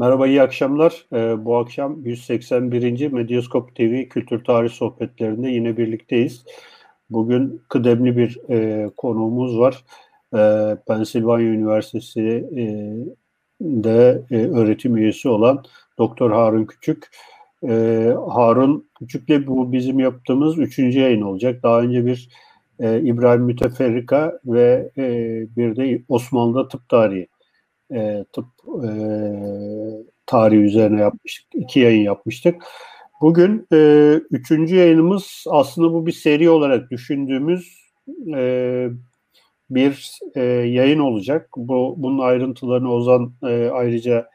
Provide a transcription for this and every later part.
Merhaba, iyi akşamlar. Ee, bu akşam 181. Medyaskop TV Kültür Tarih Sohbetlerinde yine birlikteyiz. Bugün kıdemli bir e, konuğumuz var. E, Pensilvanya Üniversitesi'de e, öğretim üyesi olan Doktor Harun Küçük. E, Harun Küçük'le bu bizim yaptığımız üçüncü yayın olacak. Daha önce bir e, İbrahim Müteferrika ve e, bir de Osmanlı'da tıp tarihi e, tıp e, tarihi üzerine yapmıştık. İki yayın yapmıştık. Bugün e, üçüncü yayınımız aslında bu bir seri olarak düşündüğümüz e, bir e, yayın olacak. Bu bunun ayrıntılarını Ozan e, ayrıca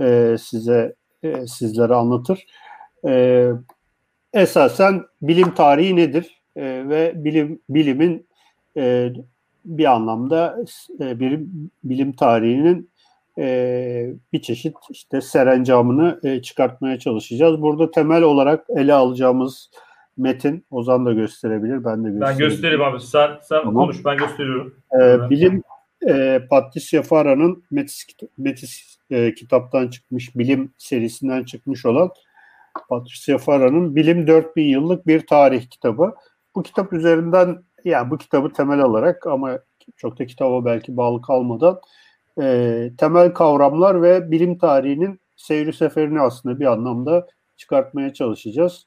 e, size e, sizlere anlatır. E, esasen bilim tarihi nedir e, ve bilim bilimin e, bir anlamda e, bir bilim tarihinin e, bir çeşit işte serencamını e, çıkartmaya çalışacağız. Burada temel olarak ele alacağımız metin Ozan da gösterebilir, ben de göstereyim. Ben göstereyim abi. Sen, sen tamam. konuş, ben gösteriyorum. E, bilim e, Patricia Farah'nın Metis, Metis e, kitaptan çıkmış, bilim serisinden çıkmış olan Patricia Farah'nın Bilim 4000 yıllık bir tarih kitabı. Bu kitap üzerinden, yani bu kitabı temel alarak ama çok da kitaba belki bağlı kalmadan e, temel kavramlar ve bilim tarihinin seyri seferini aslında bir anlamda çıkartmaya çalışacağız.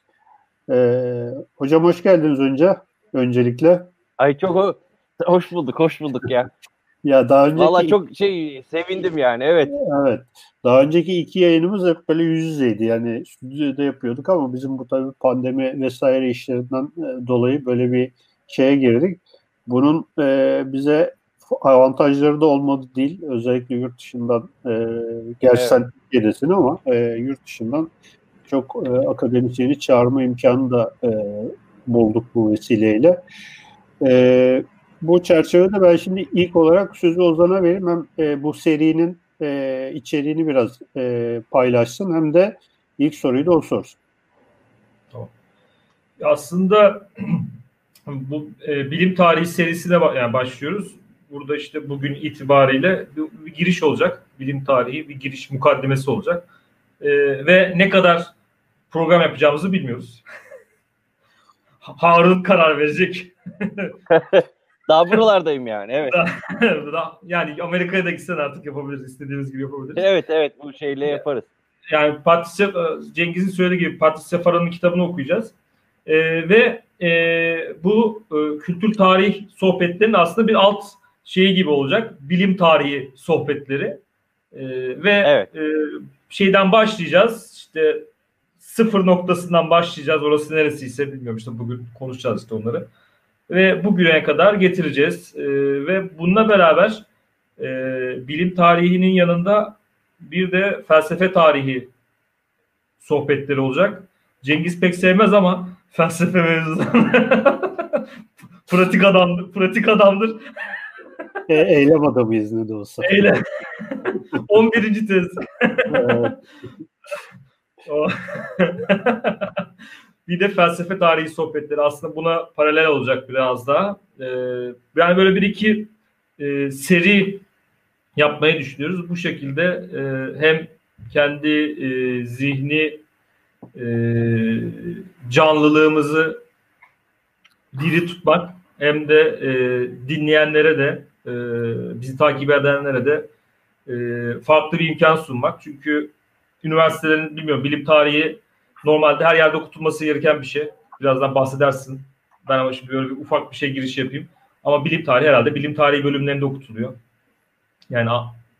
E, hocam hoş geldiniz önce, öncelikle. Ay çok hoş bulduk, hoş bulduk ya. ya daha önceki... Valla çok şey sevindim yani, evet. Evet. Daha önceki iki yayınımız hep böyle yüz yüzeydi. Yani stüdyoda yapıyorduk ama bizim bu tabii pandemi vesaire işlerinden e, dolayı böyle bir şeye girdik. Bunun e, bize avantajları da olmadı değil. Özellikle yurt dışından e, gerçi evet. sen Türkiye'desin ama e, yurt dışından çok e, akademisyeni çağırma imkanı da e, bulduk bu vesileyle. E, bu çerçevede ben şimdi ilk olarak sözü Ozan'a vereyim. Hem e, bu serinin e, içeriğini biraz e, paylaşsın hem de ilk soruyu da o sorsun. Tamam. Aslında bu e, bilim tarihi serisine yani başlıyoruz burada işte bugün itibariyle bir, bir giriş olacak. Bilim tarihi bir giriş mukaddemesi olacak. E, ve ne kadar program yapacağımızı bilmiyoruz. Harun karar verecek. Daha buralardayım yani evet. yani Amerika'ya da gitsen artık yapabiliriz. istediğimiz gibi yapabiliriz. Evet evet bu şeyle yaparız. Yani Patricia, Cengiz'in söylediği gibi Patricia Farah'ın kitabını okuyacağız. Ee, ve e, bu e, kültür tarih sohbetlerinin aslında bir alt şeyi gibi olacak. Bilim tarihi sohbetleri. E, ve evet. e, şeyden başlayacağız. İşte sıfır noktasından başlayacağız. Orası neresiyse bilmiyorum işte bugün konuşacağız işte onları. Ve bugüne kadar getireceğiz. E, ve bununla beraber e, bilim tarihinin yanında bir de felsefe tarihi sohbetleri olacak. Cengiz pek sevmez ama felsefe mevzuları pratik adamdır. Pratik adamdır. E, eylem adamıyız ne de olsa. Eylem. 11. tez. bir de felsefe tarihi sohbetleri aslında buna paralel olacak biraz daha. Ee, yani böyle bir iki e, seri yapmayı düşünüyoruz. Bu şekilde e, hem kendi e, zihni e, canlılığımızı diri tutmak hem de e, dinleyenlere de e, bizi takip edenlere de e, farklı bir imkan sunmak. Çünkü üniversitelerin bilmiyorum bilim tarihi normalde her yerde okutulması gereken bir şey. Birazdan bahsedersin. Ben ama şimdi böyle bir ufak bir şey giriş yapayım. Ama bilim tarihi herhalde bilim tarihi bölümlerinde okutuluyor. Yani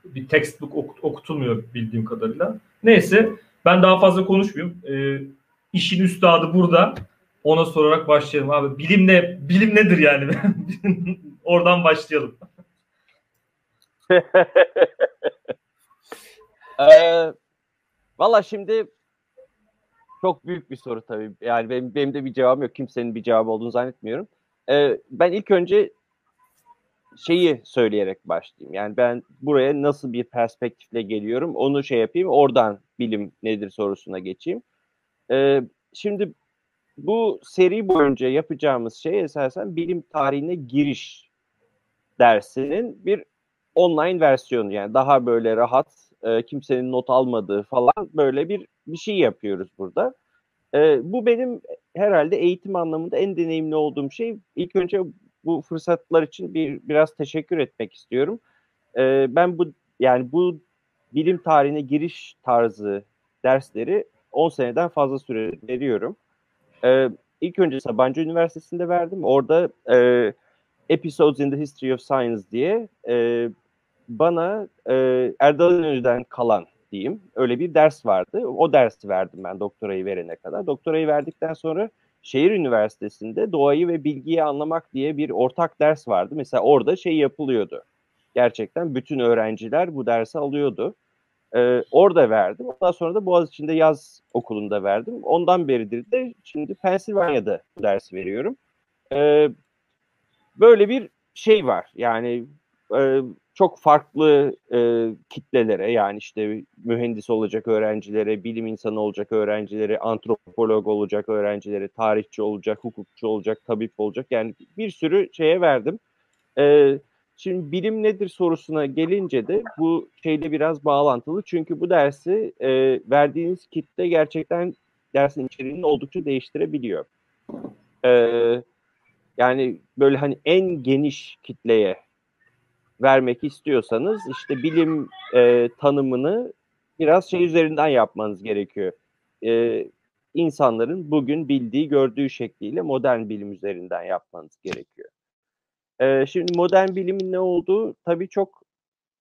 bir textbook okut, okutulmuyor bildiğim kadarıyla. Neyse ben daha fazla konuşmayayım. Ee, işin üstadı burada. Ona sorarak başlayalım abi. Bilim ne? Bilim nedir yani? Oradan başlayalım. ee, Valla şimdi çok büyük bir soru tabii. Yani benim, benim de bir cevabım yok. Kimsenin bir cevabı olduğunu zannetmiyorum. Ee, ben ilk önce şeyi söyleyerek başlayayım. Yani ben buraya nasıl bir perspektifle geliyorum onu şey yapayım. Oradan bilim nedir sorusuna geçeyim. Ee, şimdi bu seri boyunca yapacağımız şey esasen bilim tarihine giriş dersinin bir online versiyonu yani daha böyle rahat e, kimsenin not almadığı falan böyle bir bir şey yapıyoruz burada. E, bu benim herhalde eğitim anlamında en deneyimli olduğum şey. İlk önce bu fırsatlar için bir biraz teşekkür etmek istiyorum. E, ben bu yani bu bilim tarihine giriş tarzı dersleri 10 seneden fazla süre veriyorum. E, ilk önce Sabancı Üniversitesi'nde verdim. Orada e, Episodes in the History of Science diye e, bana e, Erdal İnönü'den kalan diyeyim öyle bir ders vardı. O dersi verdim ben doktorayı verene kadar. Doktorayı verdikten sonra şehir üniversitesinde doğayı ve bilgiyi anlamak diye bir ortak ders vardı. Mesela orada şey yapılıyordu. Gerçekten bütün öğrenciler bu dersi alıyordu. Ee, orada verdim. Ondan sonra da Boğaziçi'nde yaz okulunda verdim. Ondan beridir de şimdi Pensilvanya'da bu dersi veriyorum. Ee, böyle bir şey var. Yani e, çok farklı e, kitlelere yani işte mühendis olacak öğrencilere, bilim insanı olacak öğrencilere, antropolog olacak öğrencilere, tarihçi olacak, hukukçu olacak, tabip olacak yani bir sürü şeye verdim. E, şimdi bilim nedir sorusuna gelince de bu şeyle biraz bağlantılı çünkü bu dersi e, verdiğiniz kitle gerçekten dersin içeriğini oldukça değiştirebiliyor. E, yani böyle hani en geniş kitleye vermek istiyorsanız işte bilim e, tanımını biraz şey üzerinden yapmanız gerekiyor. E, insanların bugün bildiği, gördüğü şekliyle modern bilim üzerinden yapmanız gerekiyor. E, şimdi modern bilimin ne olduğu tabii çok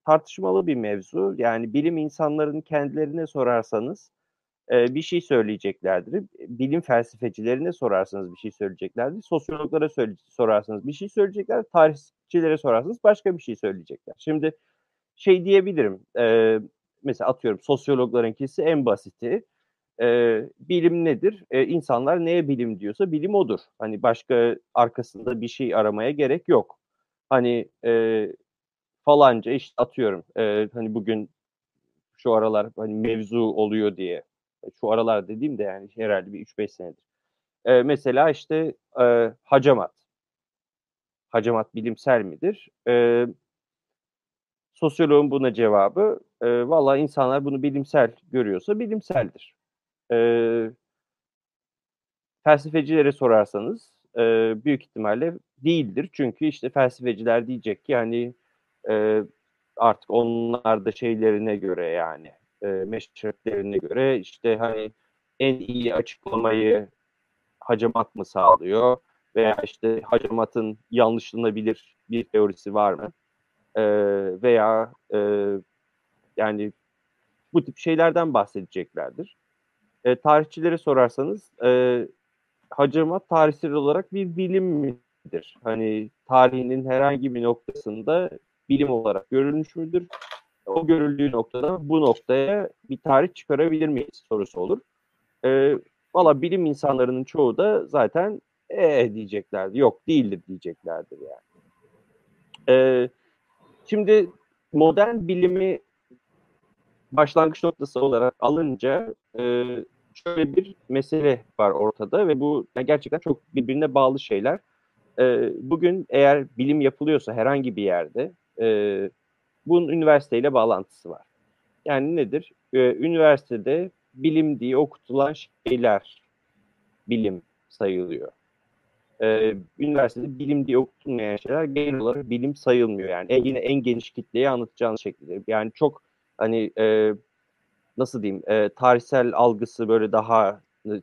tartışmalı bir mevzu. Yani bilim insanların kendilerine sorarsanız e, bir şey söyleyeceklerdir. Bilim felsefecilerine sorarsanız bir şey söyleyeceklerdir. Sosyologlara söyle, sorarsanız bir şey söyleyecekler. Tarihçilere sorarsanız başka bir şey söyleyecekler. Şimdi şey diyebilirim. E, mesela atıyorum sosyologlarınkisi en basiti. E, bilim nedir? E, insanlar neye bilim diyorsa bilim odur. Hani başka arkasında bir şey aramaya gerek yok. Hani e, falanca işte atıyorum e, hani bugün şu aralar hani mevzu oluyor diye şu aralar dediğim de yani herhalde bir 3-5 senedir. E, mesela işte e, hacamat. Hacamat bilimsel midir? E, sosyoloğun buna cevabı e, valla insanlar bunu bilimsel görüyorsa bilimseldir. E, felsefecilere sorarsanız e, büyük ihtimalle değildir. Çünkü işte felsefeciler diyecek ki hani e, artık onlar da şeylerine göre yani e, meşreplerine göre işte hani en iyi açıklamayı hacamat mı sağlıyor veya işte hacamatın yanlışlanabilir bir teorisi var mı e, veya e, yani bu tip şeylerden bahsedeceklerdir. E, tarihçilere sorarsanız e, hacamat tarihsel olarak bir bilim midir? Hani tarihinin herhangi bir noktasında bilim olarak görülmüş müdür? o görüldüğü noktada bu noktaya bir tarih çıkarabilir miyiz sorusu olur. E, Valla bilim insanlarının çoğu da zaten e diyeceklerdi. Yok değildir diyeceklerdir yani. E, şimdi modern bilimi başlangıç noktası olarak alınca e, şöyle bir mesele var ortada ve bu gerçekten çok birbirine bağlı şeyler. E, bugün eğer bilim yapılıyorsa herhangi bir yerde e, bunun üniversiteyle bağlantısı var. Yani nedir? Ee, üniversitede bilim diye okutulan şeyler bilim sayılıyor. Ee, üniversitede bilim diye okutulmayan şeyler genel olarak bilim sayılmıyor. Yani en, yine en geniş kitleye anlatacağınız şekilde. Yani çok hani e, nasıl diyeyim e, tarihsel algısı böyle daha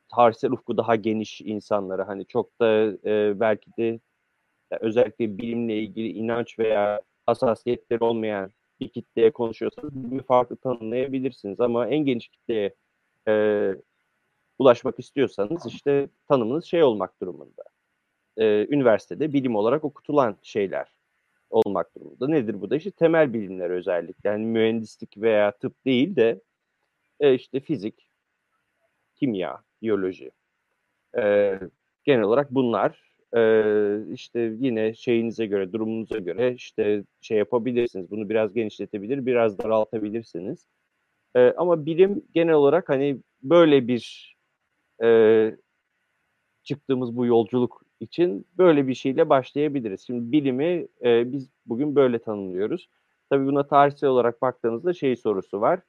tarihsel ufku daha geniş insanlara hani çok da e, belki de özellikle bilimle ilgili inanç veya hassasiyetleri olmayan bir kitleye konuşuyorsanız bilimi farklı tanımlayabilirsiniz ama en geniş kitleye e, ulaşmak istiyorsanız işte tanımınız şey olmak durumunda. E, üniversitede bilim olarak okutulan şeyler olmak durumunda. Nedir bu da? İşte temel bilimler özellikle. Yani mühendislik veya tıp değil de e, işte fizik, kimya, biyoloji. E, genel olarak bunlar ee, işte yine şeyinize göre, durumunuza göre işte şey yapabilirsiniz. Bunu biraz genişletebilir, biraz daraltabilirsiniz. Ee, ama bilim genel olarak hani böyle bir e, çıktığımız bu yolculuk için böyle bir şeyle başlayabiliriz. Şimdi bilimi e, biz bugün böyle tanımlıyoruz. Tabii buna tarihsel olarak baktığınızda şey sorusu var.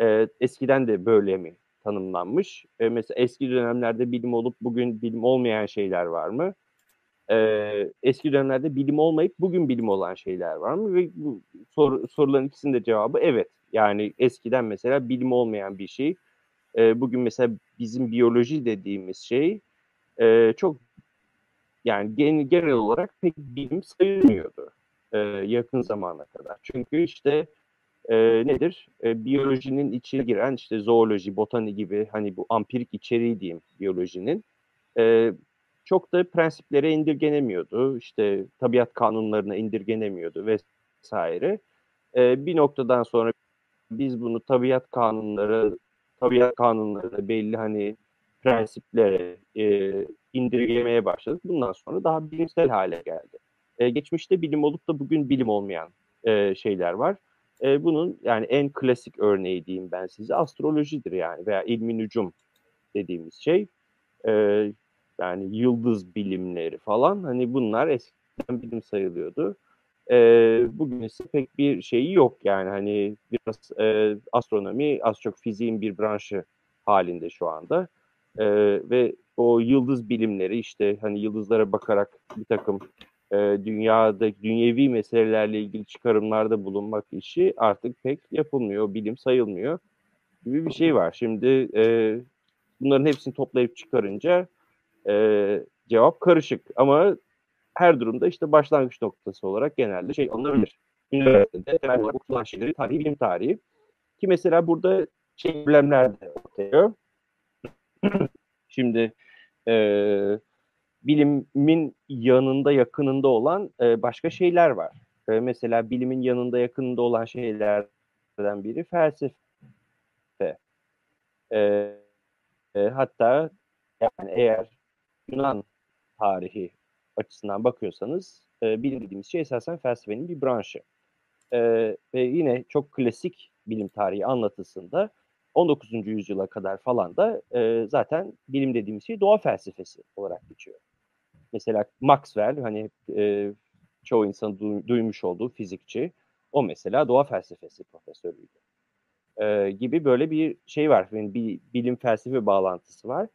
E, eskiden de böyle mi tanımlanmış? E, mesela eski dönemlerde bilim olup bugün bilim olmayan şeyler var mı? E, eski dönemlerde bilim olmayıp bugün bilim olan şeyler var mı? Ve bu sor, soruların ikisinin de cevabı evet. Yani eskiden mesela bilim olmayan bir şey. E, bugün mesela bizim biyoloji dediğimiz şey e, çok yani genel olarak pek bilim sayılmıyordu e, yakın zamana kadar. Çünkü işte e, nedir? E, biyolojinin içine giren işte zooloji, botani gibi hani bu ampirik içeriği diyeyim biyolojinin e, çok da prensiplere indirgenemiyordu. İşte tabiat kanunlarına indirgenemiyordu vesaire. E, bir noktadan sonra biz bunu tabiat kanunları tabiat kanunlarına belli hani prensiplere e, indirgemeye başladık. Bundan sonra daha bilimsel hale geldi. E, geçmişte bilim olup da bugün bilim olmayan e, şeyler var. E, bunun yani en klasik örneği diyeyim ben size astrolojidir yani veya ilmi nücum dediğimiz şey. E, yani yıldız bilimleri falan hani bunlar eskiden bilim sayılıyordu. E, bugün ise pek bir şeyi yok yani hani biraz e, astronomi az çok fiziğin bir branşı halinde şu anda. E, ve o yıldız bilimleri işte hani yıldızlara bakarak bir takım e, dünyada dünyevi meselelerle ilgili çıkarımlarda bulunmak işi artık pek yapılmıyor, bilim sayılmıyor gibi bir şey var. Şimdi e, bunların hepsini toplayıp çıkarınca e, cevap karışık ama her durumda işte başlangıç noktası olarak genelde şey alınabilir. Üniversitede temel olarak okutulan şeyleri tarihi, bilim tarihi. Ki mesela burada şey problemler de ortaya. Şimdi e, bilimin yanında yakınında olan e, başka şeyler var. E, mesela bilimin yanında yakınında olan şeylerden biri felsefe. E, e, hatta yani eğer Yunan tarihi açısından bakıyorsanız e, bilim dediğimiz şey esasen felsefenin bir branşı. E, ve yine çok klasik bilim tarihi anlatısında 19. yüzyıla kadar falan da e, zaten bilim dediğimiz şey doğa felsefesi olarak geçiyor. Mesela Maxwell hani e, çoğu insan du- duymuş olduğu fizikçi o mesela doğa felsefesi profesörüydü. E, gibi böyle bir şey var. Yani bir bilim felsefe bağlantısı var.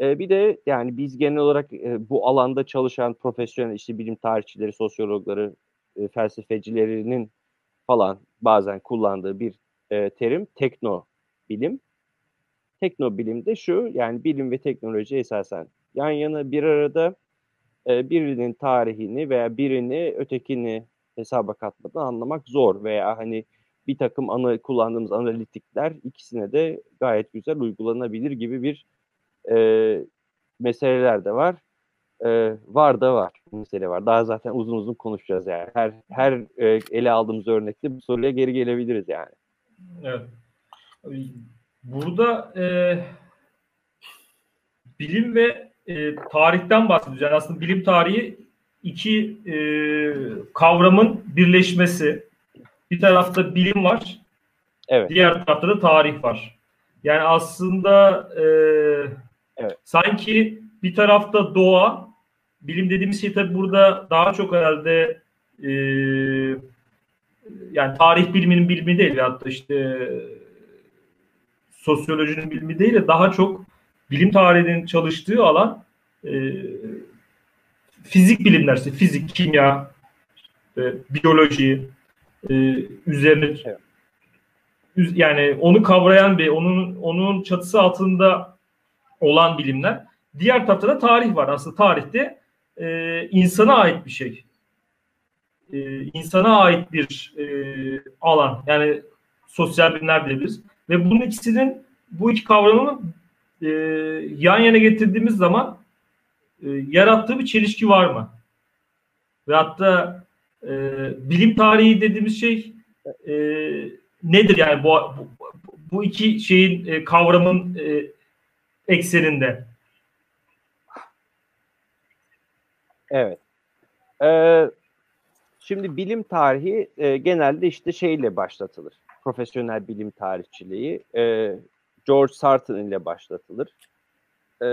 E, bir de yani biz genel olarak e, bu alanda çalışan profesyonel işte bilim tarihçileri, sosyologları, e, felsefecilerinin falan bazen kullandığı bir e, terim tekno bilim. Tekno de şu yani bilim ve teknoloji esasen yan yana bir arada birinin tarihini veya birini ötekini hesaba katmadan anlamak zor veya hani bir takım ana, kullandığımız analitikler ikisine de gayet güzel uygulanabilir gibi bir e, meseleler de var. E, var da var. Mesele var. Daha zaten uzun uzun konuşacağız yani. Her her e, ele aldığımız örnekte bu soruya geri gelebiliriz yani. Evet. Burada e, bilim ve e, tarihten bahsediyoruz. Yani aslında bilim tarihi iki e, kavramın birleşmesi. Bir tarafta bilim var. Evet. Diğer tarafta da tarih var. Yani aslında e, evet. sanki bir tarafta doğa, bilim dediğimiz şey tabii burada daha çok herhalde e, yani tarih biliminin bilimi değil hatta işte sosyolojinin bilimi değil de daha çok bilim tarihinin çalıştığı alan e, fizik bilimler işte fizik, kimya, e, biyoloji e, üzerine yani onu kavrayan bir onun onun çatısı altında olan bilimler. Diğer tarafta da tarih var. Aslında tarihte e, insana ait bir şey. E, insana ait bir e, alan. Yani sosyal bilimler diyebiliriz. Ve bunun ikisinin bu iki kavramı e, yan yana getirdiğimiz zaman e, yarattığı bir çelişki var mı? Ve hatta e, bilim tarihi dediğimiz şey e, nedir yani bu, bu, bu iki şeyin e, kavramın e, ekseninde? Evet. Ee, şimdi bilim tarihi e, genelde işte şeyle başlatılır. Profesyonel bilim tarihçiliği. E, George Sarton ile başlatılır. E,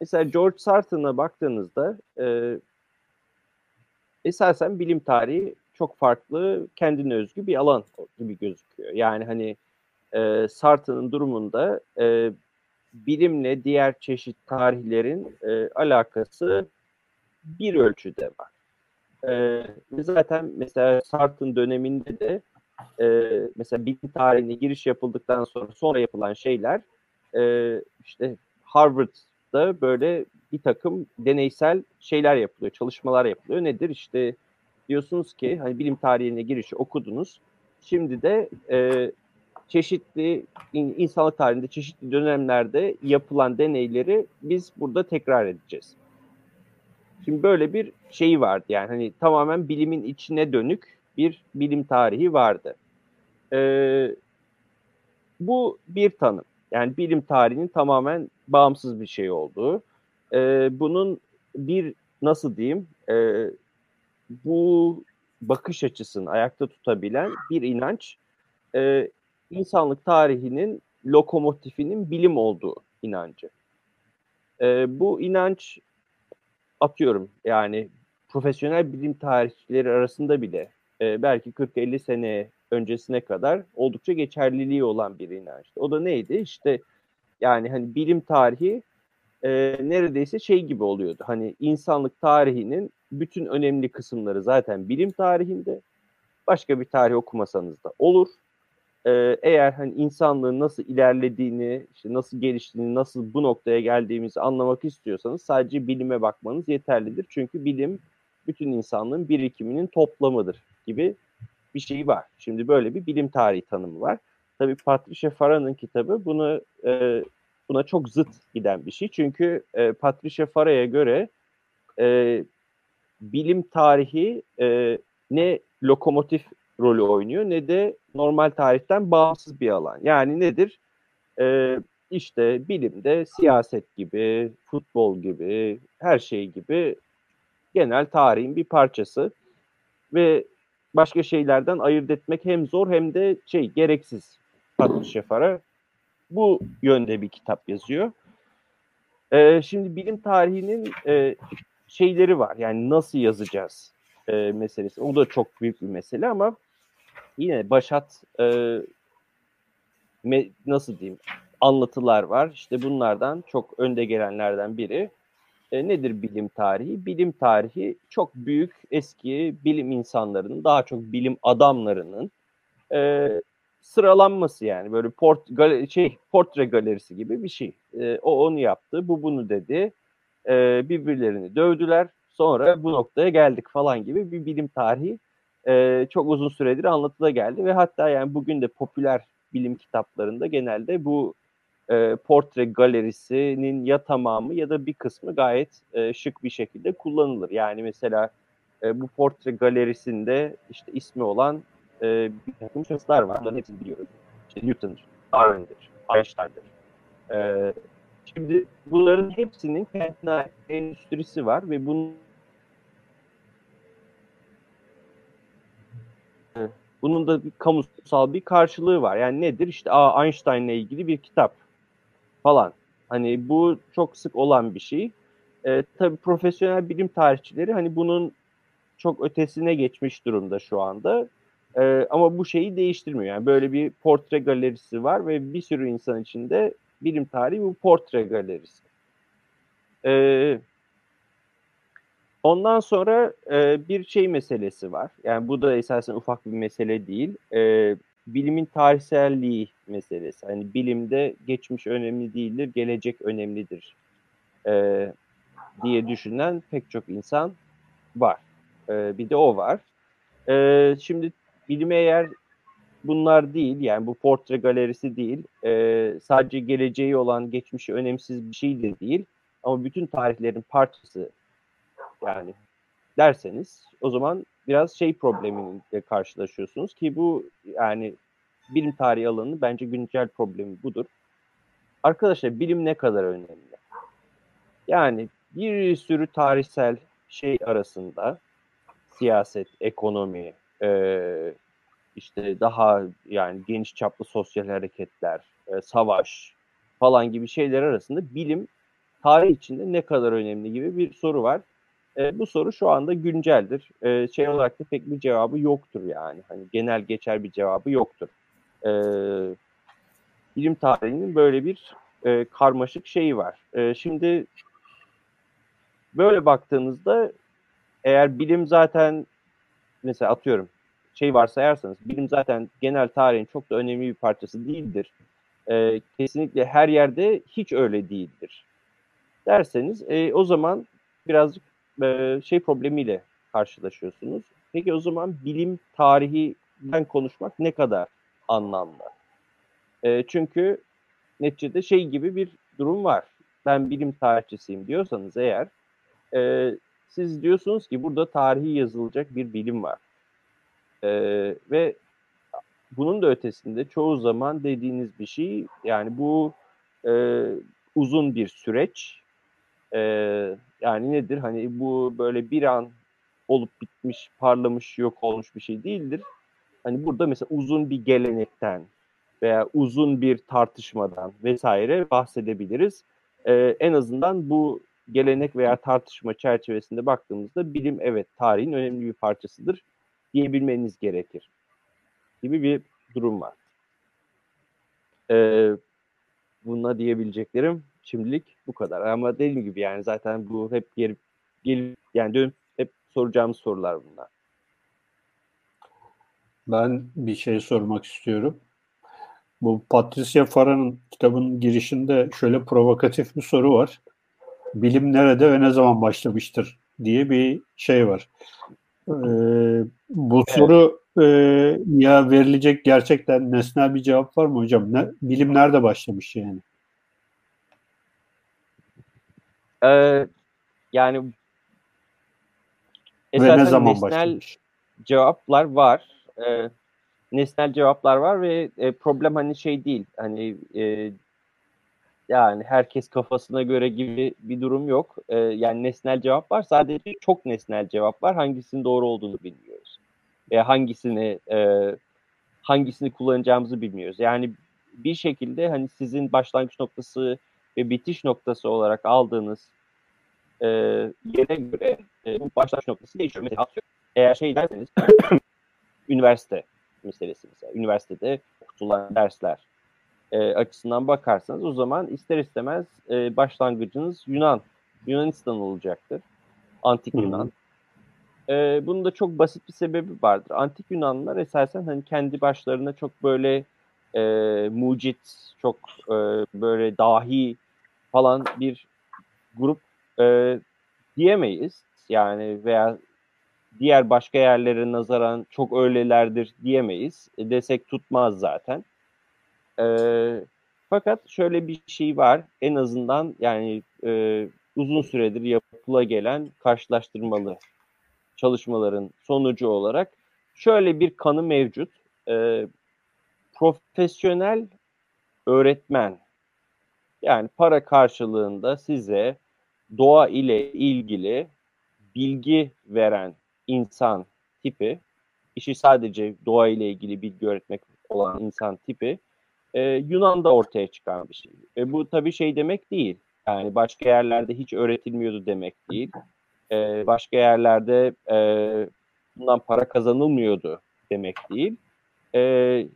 mesela George Sarton'a baktığınızda e, esasen bilim tarihi çok farklı, kendine özgü bir alan gibi gözüküyor. Yani hani e, Sartre'ın durumunda e, bilimle diğer çeşit tarihlerin e, alakası bir ölçüde var. E, zaten mesela Sartre'ın döneminde de e, mesela bilim tarihine giriş yapıldıktan sonra sonra yapılan şeyler e, işte Harvard'da böyle bir takım deneysel şeyler yapılıyor, çalışmalar yapılıyor. Nedir? İşte diyorsunuz ki hani bilim tarihine girişi okudunuz. Şimdi de e, çeşitli insanlık tarihinde çeşitli dönemlerde yapılan deneyleri biz burada tekrar edeceğiz. Şimdi böyle bir şey vardı yani hani tamamen bilimin içine dönük bir bilim tarihi vardı. Ee, bu bir tanım. Yani bilim tarihinin tamamen bağımsız bir şey olduğu. Ee, bunun bir nasıl diyeyim e, bu bakış açısını ayakta tutabilen bir inanç e, insanlık tarihinin lokomotifinin bilim olduğu inancı. E, bu inanç atıyorum yani profesyonel bilim tarihçileri arasında bile e, belki 40-50 sene öncesine kadar oldukça geçerliliği olan bir inançtı. O da neydi? İşte yani hani bilim tarihi e, neredeyse şey gibi oluyordu. Hani insanlık tarihinin bütün önemli kısımları zaten bilim tarihinde. Başka bir tarih okumasanız da olur. Ee, eğer hani insanlığın nasıl ilerlediğini, işte nasıl geliştiğini, nasıl bu noktaya geldiğimizi anlamak istiyorsanız sadece bilime bakmanız yeterlidir. Çünkü bilim bütün insanlığın birikiminin toplamıdır gibi bir şey var. Şimdi böyle bir bilim tarihi tanımı var. Tabii Patricia Farah'ın kitabı bunu e, buna çok zıt giden bir şey. Çünkü e, Patricia Farah'a göre e, bilim tarihi e, ne lokomotif rolü oynuyor ne de normal tarihten bağımsız bir alan. Yani nedir? Ee, işte bilimde siyaset gibi, futbol gibi, her şey gibi genel tarihin bir parçası ve başka şeylerden ayırt etmek hem zor hem de şey gereksiz Fatih Şefar'a. Bu yönde bir kitap yazıyor. Ee, şimdi bilim tarihinin e, şeyleri var. Yani nasıl yazacağız e, meselesi. O da çok büyük bir mesele ama yine başat e, me, nasıl diyeyim anlatılar var. İşte bunlardan çok önde gelenlerden biri. E, nedir bilim tarihi? Bilim tarihi çok büyük eski bilim insanlarının, daha çok bilim adamlarının e, sıralanması yani böyle port gal şey portre galerisi gibi bir şey. E, o onu yaptı, bu bunu dedi. E, birbirlerini dövdüler. Sonra bu noktaya geldik falan gibi bir bilim tarihi e, çok uzun süredir anlatıda geldi ve hatta yani bugün de popüler bilim kitaplarında genelde bu e, portre galerisinin ya tamamı ya da bir kısmı gayet e, şık bir şekilde kullanılır. Yani mesela e, bu portre galerisinde işte ismi olan e, bir takım şahıslar var. Bunların hepsini biliyoruz. İşte Newton'dır, Darwin'dir, Einstein'dır. E, şimdi bunların hepsinin kendine endüstrisi var ve bunun Bunun da bir kamusal bir karşılığı var. Yani nedir? İşte Aa, Einstein'la ilgili bir kitap falan. Hani bu çok sık olan bir şey. E, tabii profesyonel bilim tarihçileri hani bunun çok ötesine geçmiş durumda şu anda. E, ama bu şeyi değiştirmiyor. Yani böyle bir portre galerisi var ve bir sürü insan içinde bilim tarihi bu portre galerisi. E, Ondan sonra e, bir şey meselesi var. Yani bu da esasen ufak bir mesele değil. E, bilimin tarihselliği meselesi. Hani bilimde geçmiş önemli değildir, gelecek önemlidir e, diye düşünen pek çok insan var. E, bir de o var. E, şimdi bilime eğer bunlar değil, yani bu portre galerisi değil, e, sadece geleceği olan geçmişi önemsiz bir şey de değil. Ama bütün tarihlerin parçası yani derseniz o zaman biraz şey problemiyle karşılaşıyorsunuz ki bu yani bilim tarihi alanının bence güncel problemi budur. Arkadaşlar bilim ne kadar önemli? Yani bir sürü tarihsel şey arasında siyaset, ekonomi, e, işte daha yani geniş çaplı sosyal hareketler, e, savaş falan gibi şeyler arasında bilim tarih içinde ne kadar önemli gibi bir soru var. E, bu soru şu anda günceldir. E, şey olarak da pek bir cevabı yoktur yani. Hani genel geçer bir cevabı yoktur. E, bilim tarihinin böyle bir e, karmaşık şeyi var. E, şimdi böyle baktığınızda eğer bilim zaten mesela atıyorum şey varsayarsanız bilim zaten genel tarihin çok da önemli bir parçası değildir. E, kesinlikle her yerde hiç öyle değildir. Derseniz e, o zaman birazcık e, şey problemiyle karşılaşıyorsunuz. Peki o zaman bilim tarihinden konuşmak ne kadar anlamlı? E, çünkü neticede şey gibi bir durum var. Ben bilim tarihçisiyim diyorsanız eğer e, siz diyorsunuz ki burada tarihi yazılacak bir bilim var. E, ve bunun da ötesinde çoğu zaman dediğiniz bir şey yani bu e, uzun bir süreç. E, yani nedir? Hani bu böyle bir an olup bitmiş, parlamış, yok olmuş bir şey değildir. Hani burada mesela uzun bir gelenekten veya uzun bir tartışmadan vesaire bahsedebiliriz. Ee, en azından bu gelenek veya tartışma çerçevesinde baktığımızda bilim evet tarihin önemli bir parçasıdır diyebilmeniz gerekir gibi bir durum var. Ee, buna diyebileceklerim şimdilik bu kadar. Ama dediğim gibi yani zaten bu hep geri, geri yani dön hep soracağımız sorular bunlar. Ben bir şey sormak istiyorum. Bu Patricia Farah'ın kitabın girişinde şöyle provokatif bir soru var. Bilim nerede ve ne zaman başlamıştır diye bir şey var. Ee, bu evet. soru e, ya verilecek gerçekten nesnel bir cevap var mı hocam? Ne, bilim nerede başlamış yani? Ee, yani ve ne zaman nesnel başlamış? cevaplar var. Ee, nesnel cevaplar var ve e, problem hani şey değil. Hani e, yani herkes kafasına göre gibi bir durum yok. E, yani nesnel cevap var. Sadece çok nesnel cevap var. Hangisinin doğru olduğunu bilmiyoruz. E, hangisini e, hangisini kullanacağımızı bilmiyoruz. Yani bir şekilde hani sizin başlangıç noktası ve bitiş noktası olarak aldığınız e, yere göre e, bu başlangıç noktası değişiyor. Mesela eğer şey derseniz üniversite meselesi mesela. Üniversitede okutulan dersler e, açısından bakarsanız o zaman ister istemez e, başlangıcınız Yunan, Yunanistan olacaktır. Antik Hı-hı. Yunan. E, bunun da çok basit bir sebebi vardır. Antik Yunanlılar esasen hani kendi başlarına çok böyle e, mucit, çok e, böyle dahi falan bir grup e, diyemeyiz. Yani veya diğer başka yerlere nazaran çok öylelerdir diyemeyiz. E, desek tutmaz zaten. E, fakat şöyle bir şey var. En azından yani e, uzun süredir yapıla gelen karşılaştırmalı çalışmaların sonucu olarak şöyle bir kanı mevcut. E, profesyonel öğretmen yani para karşılığında size doğa ile ilgili bilgi veren insan tipi, işi sadece doğa ile ilgili bilgi öğretmek olan insan tipi e, Yunan'da ortaya çıkan bir şey. E, bu tabii şey demek değil. Yani başka yerlerde hiç öğretilmiyordu demek değil. E, başka yerlerde e, bundan para kazanılmıyordu demek değil. E,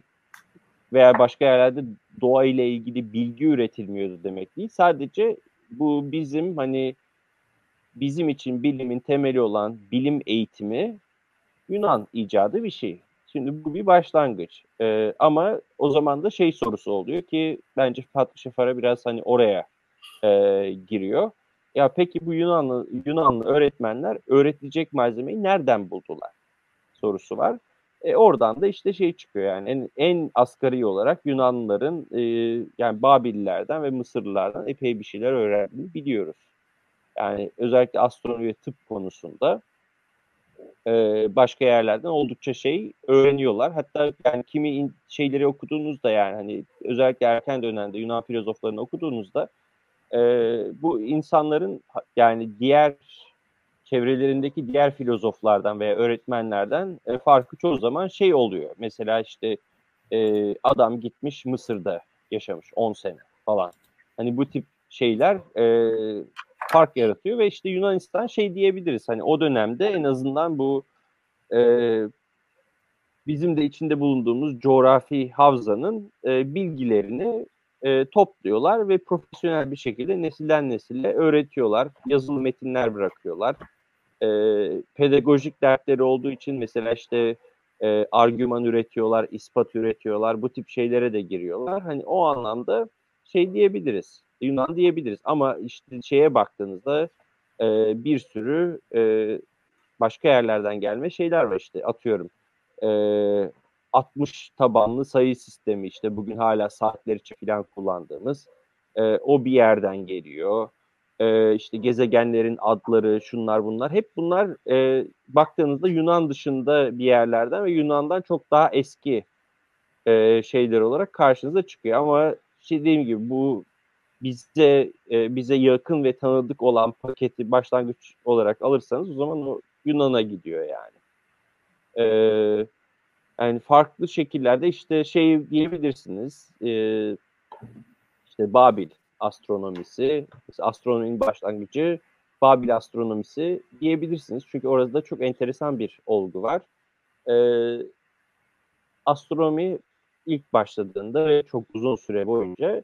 veya başka yerlerde doğa ile ilgili bilgi üretilmiyordu demek değil. Sadece bu bizim hani bizim için bilimin temeli olan bilim eğitimi Yunan icadı bir şey. Şimdi bu bir başlangıç. Ee, ama o zaman da şey sorusu oluyor ki bence Fatih Şefar'a biraz hani oraya e, giriyor. Ya peki bu Yunanlı Yunanlı öğretmenler öğretilecek malzemeyi nereden buldular? Sorusu var. E, oradan da işte şey çıkıyor yani en, en asgari olarak Yunanlıların e, yani Babillilerden ve Mısırlılardan epey bir şeyler öğrendiğini biliyoruz. Yani özellikle astronomi ve tıp konusunda e, başka yerlerden oldukça şey öğreniyorlar. Hatta yani kimi in, şeyleri okuduğunuzda yani hani özellikle erken dönemde Yunan filozoflarını okuduğunuzda e, bu insanların yani diğer çevrelerindeki diğer filozoflardan veya öğretmenlerden e, farkı çoğu zaman şey oluyor. Mesela işte e, adam gitmiş Mısır'da yaşamış 10 sene falan. Hani bu tip şeyler e, fark yaratıyor ve işte Yunanistan şey diyebiliriz hani o dönemde en azından bu e, bizim de içinde bulunduğumuz coğrafi havzanın e, bilgilerini e, topluyorlar ve profesyonel bir şekilde nesilden nesile öğretiyorlar. Yazılı metinler bırakıyorlar. E, pedagojik dertleri olduğu için mesela işte e, argüman üretiyorlar, ispat üretiyorlar. Bu tip şeylere de giriyorlar. Hani o anlamda şey diyebiliriz. Yunan diyebiliriz. Ama işte şeye baktığınızda e, bir sürü e, başka yerlerden gelme şeyler var işte atıyorum. E, 60 tabanlı sayı sistemi işte bugün hala saatler için falan kullandığımız e, o bir yerden geliyor. E, işte gezegenlerin adları şunlar bunlar hep bunlar e, baktığınızda Yunan dışında bir yerlerden ve Yunan'dan çok daha eski e, şeyler olarak karşınıza çıkıyor ama şey dediğim gibi bu bize e, bize yakın ve tanıdık olan paketi başlangıç olarak alırsanız o zaman o Yunan'a gidiyor yani. Ee, yani farklı şekillerde işte şey diyebilirsiniz. E, işte Babil astronomisi, astronominin başlangıcı Babil astronomisi diyebilirsiniz. Çünkü orada çok enteresan bir olgu var. E, astronomi ilk başladığında ve çok uzun süre boyunca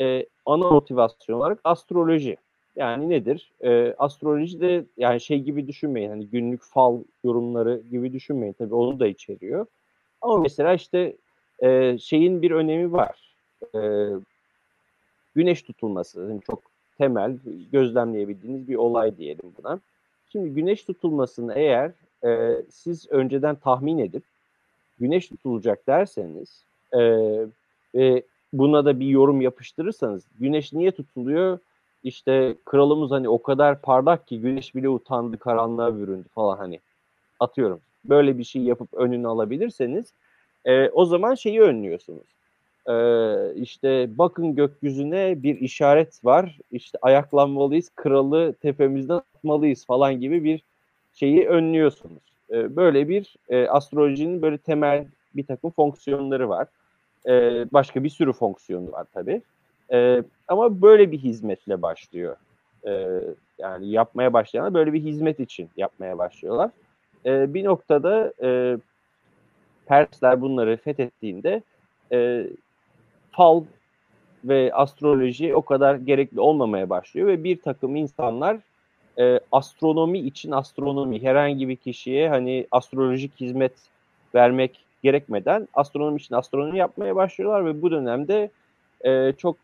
e, ana motivasyon olarak astroloji. Yani nedir? E, astroloji de yani şey gibi düşünmeyin. Hani günlük fal yorumları gibi düşünmeyin. Tabii onu da içeriyor. Ama mesela işte e, şeyin bir önemi var. E, güneş tutulması yani çok temel gözlemleyebildiğiniz bir olay diyelim buna. Şimdi güneş tutulmasını eğer e, siz önceden tahmin edip güneş tutulacak derseniz e, ve buna da bir yorum yapıştırırsanız güneş niye tutuluyor? İşte kralımız hani o kadar parlak ki güneş bile utandı karanlığa büründü falan hani atıyorum. Böyle bir şey yapıp önünü alabilirseniz e, o zaman şeyi önlüyorsunuz. E, işte bakın gökyüzüne bir işaret var. İşte ayaklanmalıyız, kralı tepemizden atmalıyız falan gibi bir şeyi önlüyorsunuz. E, böyle bir e, astrolojinin böyle temel bir takım fonksiyonları var. E, başka bir sürü fonksiyonu var tabii. E, ama böyle bir hizmetle başlıyor. E, yani yapmaya başlayanlar böyle bir hizmet için yapmaya başlıyorlar. E, bir noktada e, Persler bunları fethettiğinde e, fal ve astroloji o kadar gerekli olmamaya başlıyor ve bir takım insanlar e, astronomi için astronomi herhangi bir kişiye hani astrolojik hizmet vermek gerekmeden astronomi için astronomi yapmaya başlıyorlar ve bu dönemde e, çok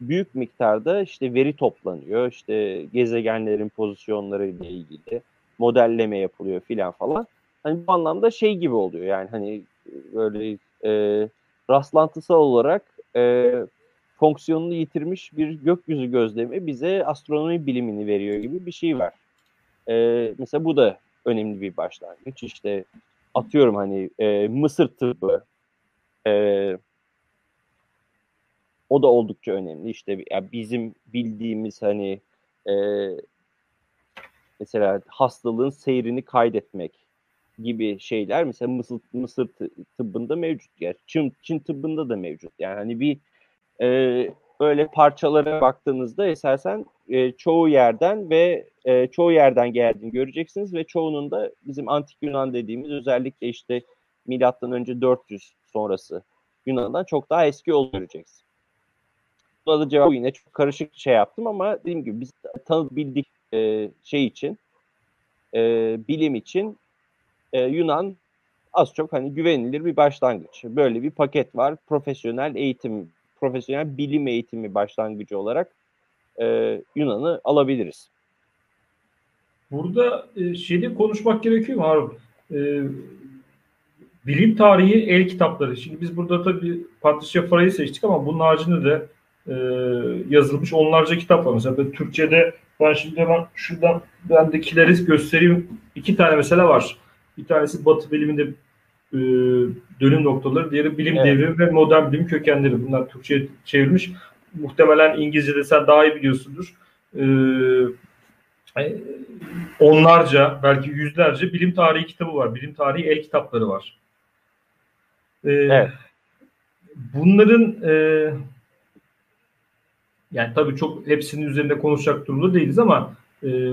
büyük miktarda işte veri toplanıyor. İşte gezegenlerin pozisyonları ile ilgili modelleme yapılıyor filan falan. Hani bu anlamda şey gibi oluyor yani hani böyle e, rastlantısal olarak e, fonksiyonunu yitirmiş bir gökyüzü gözlemi bize astronomi bilimini veriyor gibi bir şey var. E, mesela bu da önemli bir başlangıç. İşte atıyorum hani e, Mısır tıbbı e, o da oldukça önemli. İşte ya bizim bildiğimiz hani e, mesela hastalığın seyrini kaydetmek gibi şeyler mesela Mısır, Mısır tıbbında mevcut. Yani Çin, Çin tıbbında da mevcut. Yani hani bir e, böyle parçalara baktığınızda esasen e, çoğu yerden ve e, çoğu yerden geldiğini göreceksiniz ve çoğunun da bizim antik Yunan dediğimiz özellikle işte milattan önce 400 sonrası Yunan'dan çok daha eski olduğunu göreceksiniz. Buna da cevabı yine çok karışık şey yaptım ama dediğim gibi biz tanıdık bildik e, şey için e, bilim için e, Yunan az çok hani güvenilir bir başlangıç. Böyle bir paket var. Profesyonel eğitim, profesyonel bilim eğitimi başlangıcı olarak e, Yunan'ı alabiliriz. Burada e, şeyde konuşmak gerekiyor mu Harun? E, bilim tarihi el kitapları. Şimdi biz burada tabii Patricia Farah'ı seçtik ama bunun haricinde de e, yazılmış onlarca kitap var. Mesela Türkçe'de ben şimdi hemen şuradan bendekileri göstereyim. İki tane mesela var. Bir tanesi Batı biliminde e, dönüm noktaları, diğeri bilim evet. devrimi ve modern bilim kökenleri. Bunlar Türkçe'ye çevrilmiş. Muhtemelen İngilizce'de sen daha iyi biliyorsundur. E, e, onlarca, belki yüzlerce bilim tarihi kitabı var. Bilim tarihi el kitapları var. E, evet. Bunların e, yani tabii çok hepsinin üzerinde konuşacak durumda değiliz ama e,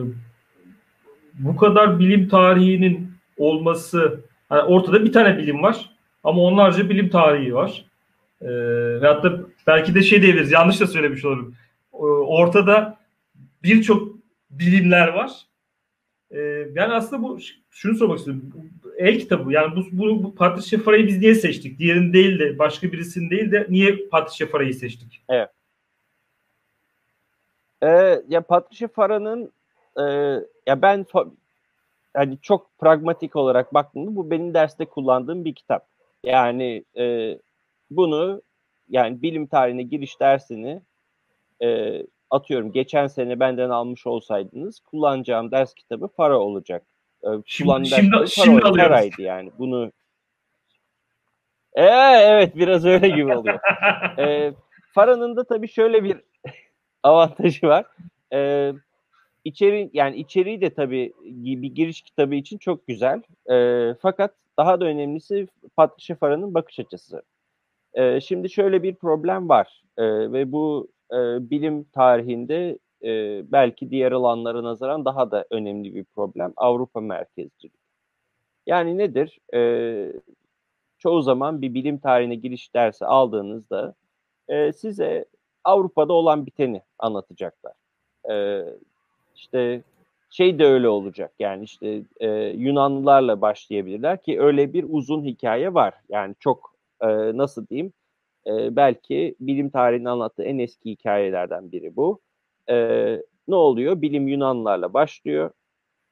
bu kadar bilim tarihinin olması yani ortada bir tane bilim var ama onlarca bilim tarihi var. E, ve hatta belki de şey diyebiliriz. Yanlış da söylemiş olurum. Ortada birçok bilimler var. Ee, yani aslında bu şunu sormak istiyorum. El kitabı yani bu, bu, bu Patricia Farah'yı biz niye seçtik? Diğerini değil de başka birisini değil de niye Patricia Farah'yı seçtik? Evet. Ee, ya Patricia Farah'ın e, ya ben hani çok pragmatik olarak baktığımda bu benim derste kullandığım bir kitap. Yani e, bunu yani bilim tarihine giriş dersini e, atıyorum geçen sene benden almış olsaydınız kullanacağım ders kitabı para olacak. E, şimdi, şimdi, ders şimdi para, paraydı yani. Bunu ee, evet biraz öyle gibi oluyor. e, Fara'nın da tabii şöyle bir avantajı var. E, içeri yani içeriği de tabii bir giriş kitabı için çok güzel. E, fakat daha da önemlisi Patricia Farah'ın bakış açısı. E, şimdi şöyle bir problem var e, ve bu e, bilim tarihinde e, belki diğer alanlara nazaran daha da önemli bir problem. Avrupa merkezcilik. Yani nedir? E, çoğu zaman bir bilim tarihine giriş dersi aldığınızda e, size Avrupa'da olan biteni anlatacaklar. İşte şey de öyle olacak. Yani işte e, Yunanlılarla başlayabilirler ki öyle bir uzun hikaye var. Yani çok e, nasıl diyeyim e, belki bilim tarihinin anlattığı en eski hikayelerden biri bu. E, ne oluyor? Bilim Yunanlılarla başlıyor.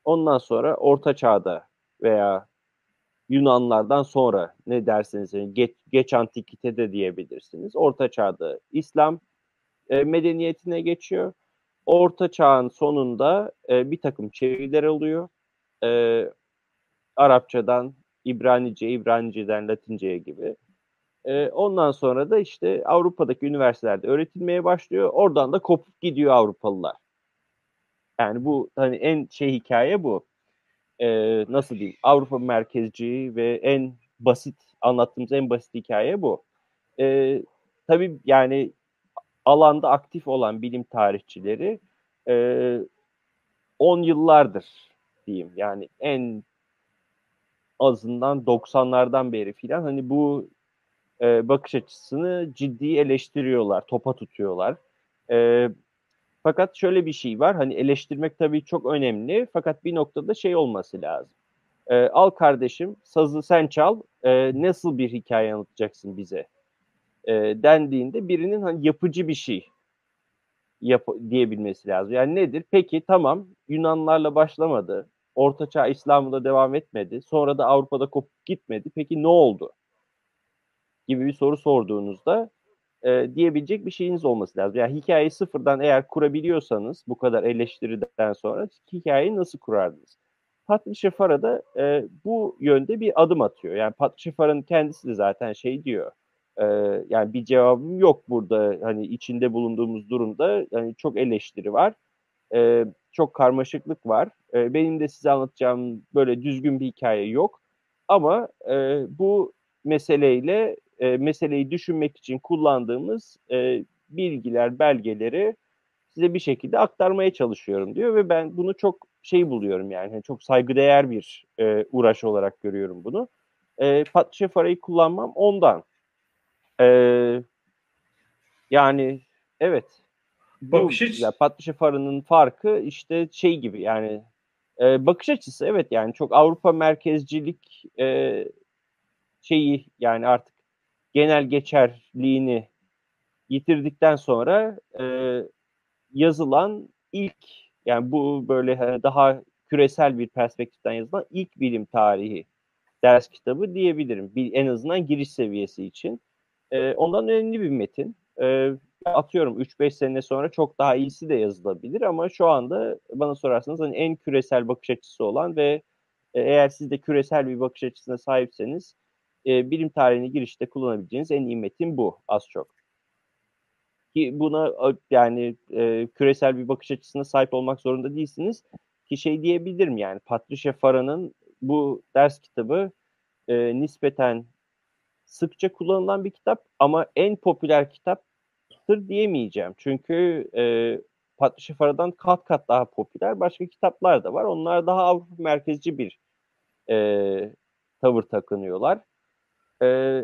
Ondan sonra Orta Çağ'da veya Yunanlardan sonra ne derseniz yani geç, geç antikite diyebilirsiniz. Orta Çağ'da İslam e, medeniyetine geçiyor. Orta Çağ'ın sonunda e, bir takım çeviriler oluyor. E, Arapçadan İbranice, İbraniceden Latince'ye gibi. E, ondan sonra da işte Avrupa'daki üniversitelerde öğretilmeye başlıyor. Oradan da kopup gidiyor Avrupalılar. Yani bu hani en şey hikaye bu. E, nasıl diyeyim? Avrupa merkezci ve en basit anlattığımız en basit hikaye bu. E, tabii yani alanda aktif olan bilim tarihçileri e, 10 yıllardır diyeyim. Yani en azından 90'lardan beri filan hani bu e, bakış açısını ciddi eleştiriyorlar, topa tutuyorlar. E, fakat şöyle bir şey var, hani eleştirmek tabii çok önemli fakat bir noktada şey olması lazım. E, al kardeşim sazı sen çal, e, nasıl bir hikaye anlatacaksın bize? E, dendiğinde birinin hani yapıcı bir şey yap diyebilmesi lazım. Yani nedir? Peki tamam Yunanlarla başlamadı. Ortaçağ İslam'da devam etmedi. Sonra da Avrupa'da kopup gitmedi. Peki ne oldu? gibi bir soru sorduğunuzda e, diyebilecek bir şeyiniz olması lazım. Yani hikayeyi sıfırdan eğer kurabiliyorsanız bu kadar eleştiriden sonra hikayeyi nasıl kurardınız? Patricia da e, bu yönde bir adım atıyor. Yani Patricia kendisi de zaten şey diyor. Yani bir cevabım yok burada. Hani içinde bulunduğumuz durumda yani çok eleştiri var. E, çok karmaşıklık var. E, benim de size anlatacağım böyle düzgün bir hikaye yok. Ama e, bu meseleyle e, meseleyi düşünmek için kullandığımız e, bilgiler, belgeleri size bir şekilde aktarmaya çalışıyorum diyor ve ben bunu çok şey buluyorum yani, yani çok saygıdeğer bir e, uğraş olarak görüyorum bunu. E, Patricia Farah'yı kullanmam ondan. E, yani evet. Bu, ya Patricia Farah'ın farkı işte şey gibi yani e, bakış açısı evet yani çok Avrupa merkezcilik e, şeyi yani artık genel geçerliğini yitirdikten sonra e, yazılan ilk yani bu böyle hani daha küresel bir perspektiften yazılan ilk bilim tarihi ders kitabı diyebilirim. Bir, en azından giriş seviyesi için. E, ondan önemli bir metin. E, atıyorum 3-5 sene sonra çok daha iyisi de yazılabilir ama şu anda bana sorarsanız hani en küresel bakış açısı olan ve e, eğer siz de küresel bir bakış açısına sahipseniz e, bilim tarihine girişte kullanabileceğiniz en iyi metin bu az çok. Ki buna yani e, küresel bir bakış açısına sahip olmak zorunda değilsiniz. Ki şey diyebilirim yani Patricia Farah'ın bu ders kitabı e, nispeten sıkça kullanılan bir kitap ama en popüler kitaptır diyemeyeceğim. Çünkü e, Patricia Farah'dan kat kat daha popüler başka kitaplar da var. Onlar daha Avrupa merkezci bir e, tavır takınıyorlar. E,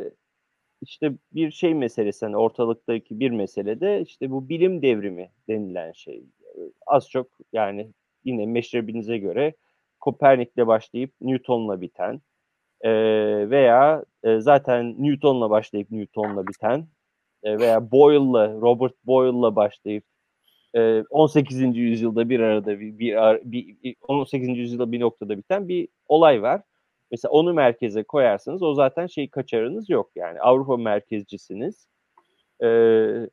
işte bir şey meselesi hani ortalıktaki bir meselede işte bu bilim devrimi denilen şey az çok yani yine meşrebinize göre Kopernik'le başlayıp Newton'la biten e, veya e, zaten Newton'la başlayıp Newton'la biten e, veya Boyle'la Robert Boyle'la başlayıp 18. yüzyılda bir arada bir, bir, bir 18. yüzyılda bir noktada biten bir olay var. Mesela onu merkeze koyarsanız o zaten şey kaçarınız yok yani Avrupa merkezcisiniz. Ee,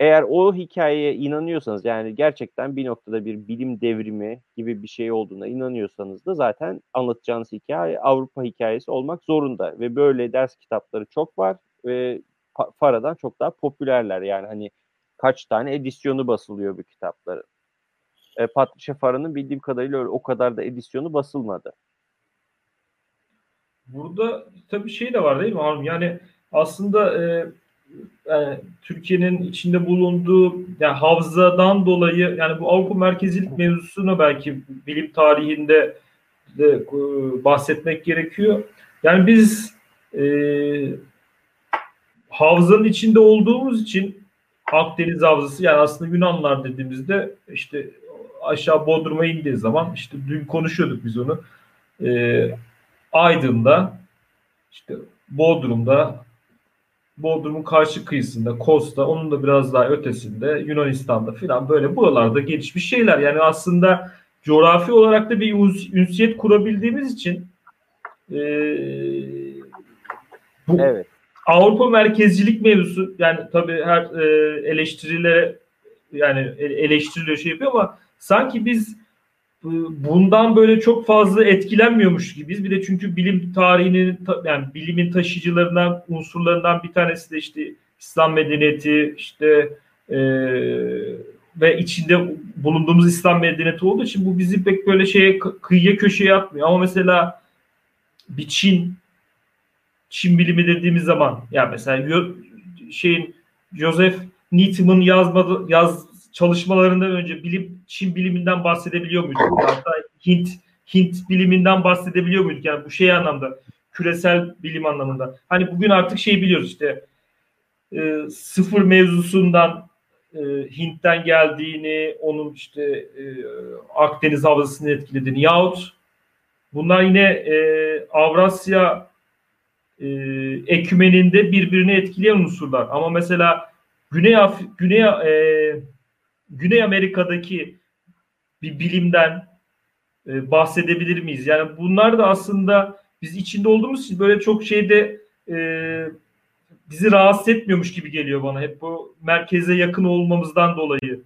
eğer o hikayeye inanıyorsanız yani gerçekten bir noktada bir bilim devrimi gibi bir şey olduğuna inanıyorsanız da zaten anlatacağınız hikaye Avrupa hikayesi olmak zorunda ve böyle ders kitapları çok var ve Fara'dan çok daha popülerler yani hani kaç tane edisyonu basılıyor bu kitapların. E, Patricia Farah'ın bildiğim kadarıyla öyle, o kadar da edisyonu basılmadı. Burada tabii şey de var değil mi Harun? Yani aslında e, yani Türkiye'nin içinde bulunduğu yani havzadan dolayı yani bu Avrupa merkezilik mevzusuna belki bilim tarihinde de e, bahsetmek gerekiyor. Yani biz e, havzanın içinde olduğumuz için Akdeniz havzası yani aslında Yunanlar dediğimizde işte aşağı Bodrum'a indiği zaman işte dün konuşuyorduk biz onu. E, Aydın'da işte Bodrum'da Bodrum'un karşı kıyısında, Kosta, onun da biraz daha ötesinde, Yunanistan'da filan böyle buralarda gelişmiş şeyler. Yani aslında coğrafi olarak da bir ünsiyet kurabildiğimiz için e, bu evet. Avrupa merkezcilik mevzusu yani tabii her e, eleştirilere yani eleştiriliyor şey yapıyor ama sanki biz bundan böyle çok fazla etkilenmiyormuş gibiyiz. Bir de çünkü bilim tarihinin yani bilimin taşıyıcılarından unsurlarından bir tanesi de işte İslam medeniyeti işte e, ve içinde bulunduğumuz İslam medeniyeti olduğu için bu bizi pek böyle şeye kıyıya köşeye atmıyor. Ama mesela bir Çin Çin bilimi dediğimiz zaman ya mesela şeyin Joseph Needham'ın yazmadı yaz çalışmalarından önce bilim Çin biliminden bahsedebiliyor muyduk? Hatta Hint Hint biliminden bahsedebiliyor muyduk? Yani bu şey anlamda küresel bilim anlamında. Hani bugün artık şey biliyoruz işte e, sıfır mevzusundan e, Hint'ten geldiğini, onun işte e, Akdeniz havzasını etkilediğini yahut bunlar yine e, Avrasya e, ekümeninde birbirini etkileyen unsurlar. Ama mesela Güney Af Güney e, Güney Amerika'daki bir bilimden e, bahsedebilir miyiz? Yani bunlar da aslında biz içinde olduğumuz için böyle çok şeyde e, bizi rahatsız etmiyormuş gibi geliyor bana. Hep bu merkeze yakın olmamızdan dolayı.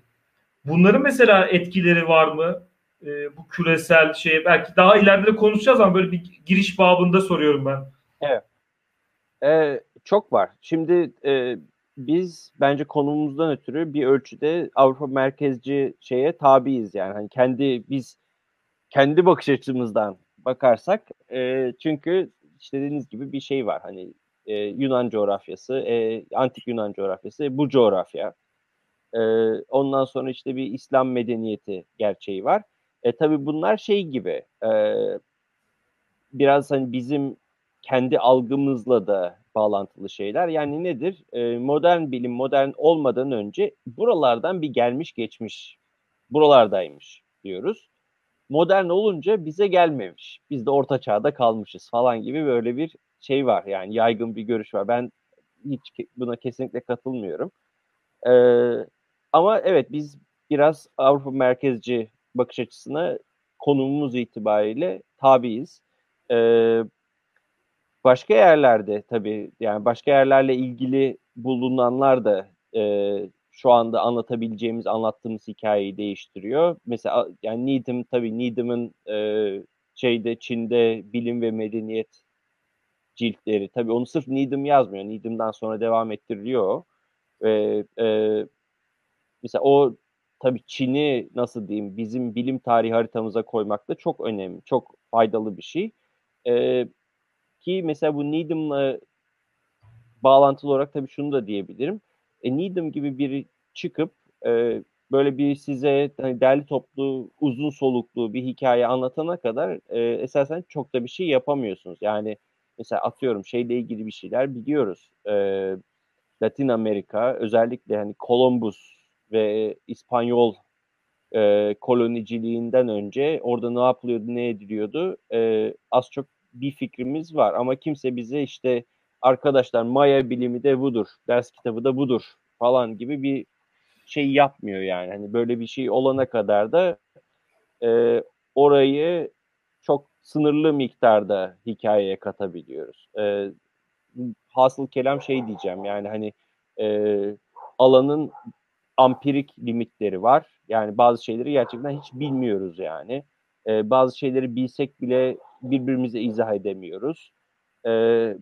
Bunların mesela etkileri var mı? E, bu küresel şey belki daha ileride de konuşacağız ama böyle bir giriş babında soruyorum ben. Evet. Ee, çok var. Şimdi e, biz bence konumumuzdan ötürü bir ölçüde Avrupa merkezci şeye tabiiz yani. Hani kendi biz kendi bakış açımızdan bakarsak e, çünkü işte dediğiniz gibi bir şey var hani e, Yunan coğrafyası, e, antik Yunan coğrafyası bu coğrafya. E, ondan sonra işte bir İslam medeniyeti gerçeği var. E, tabii bunlar şey gibi e, biraz hani bizim kendi algımızla da bağlantılı şeyler. Yani nedir? E, modern bilim modern olmadan önce buralardan bir gelmiş geçmiş. Buralardaymış diyoruz. Modern olunca bize gelmemiş. Biz de orta çağda kalmışız falan gibi böyle bir şey var. Yani yaygın bir görüş var. Ben hiç buna kesinlikle katılmıyorum. Ee, ama evet biz biraz Avrupa merkezci bakış açısına konumumuz itibariyle tabiiz. Ee, Başka yerlerde tabii yani başka yerlerle ilgili bulunanlar da e, şu anda anlatabileceğimiz, anlattığımız hikayeyi değiştiriyor. Mesela yani Needham tabii Needham'ın e, şeyde Çin'de bilim ve medeniyet ciltleri. Tabii onu sırf Needham yazmıyor. Needham'dan sonra devam ettiriliyor. Ve e, mesela o tabii Çin'i nasıl diyeyim bizim bilim tarihi haritamıza koymak da çok önemli, çok faydalı bir şey. E, ki mesela bu Needham'la bağlantılı olarak tabii şunu da diyebilirim. E, Needham gibi biri çıkıp e, böyle bir size hani derli toplu, uzun soluklu bir hikaye anlatana kadar e, esasen çok da bir şey yapamıyorsunuz. Yani mesela atıyorum şeyle ilgili bir şeyler biliyoruz. E, Latin Amerika özellikle hani Columbus ve İspanyol e, koloniciliğinden önce orada ne yapılıyordu, ne ediliyordu e, az çok bir fikrimiz var ama kimse bize işte arkadaşlar Maya bilimi de budur, ders kitabı da budur falan gibi bir şey yapmıyor yani. Hani böyle bir şey olana kadar da e, orayı çok sınırlı miktarda hikayeye katabiliyoruz. E, hasıl kelam şey diyeceğim yani hani e, alanın ampirik limitleri var. Yani bazı şeyleri gerçekten hiç bilmiyoruz yani. E, bazı şeyleri bilsek bile birbirimize izah edemiyoruz. E,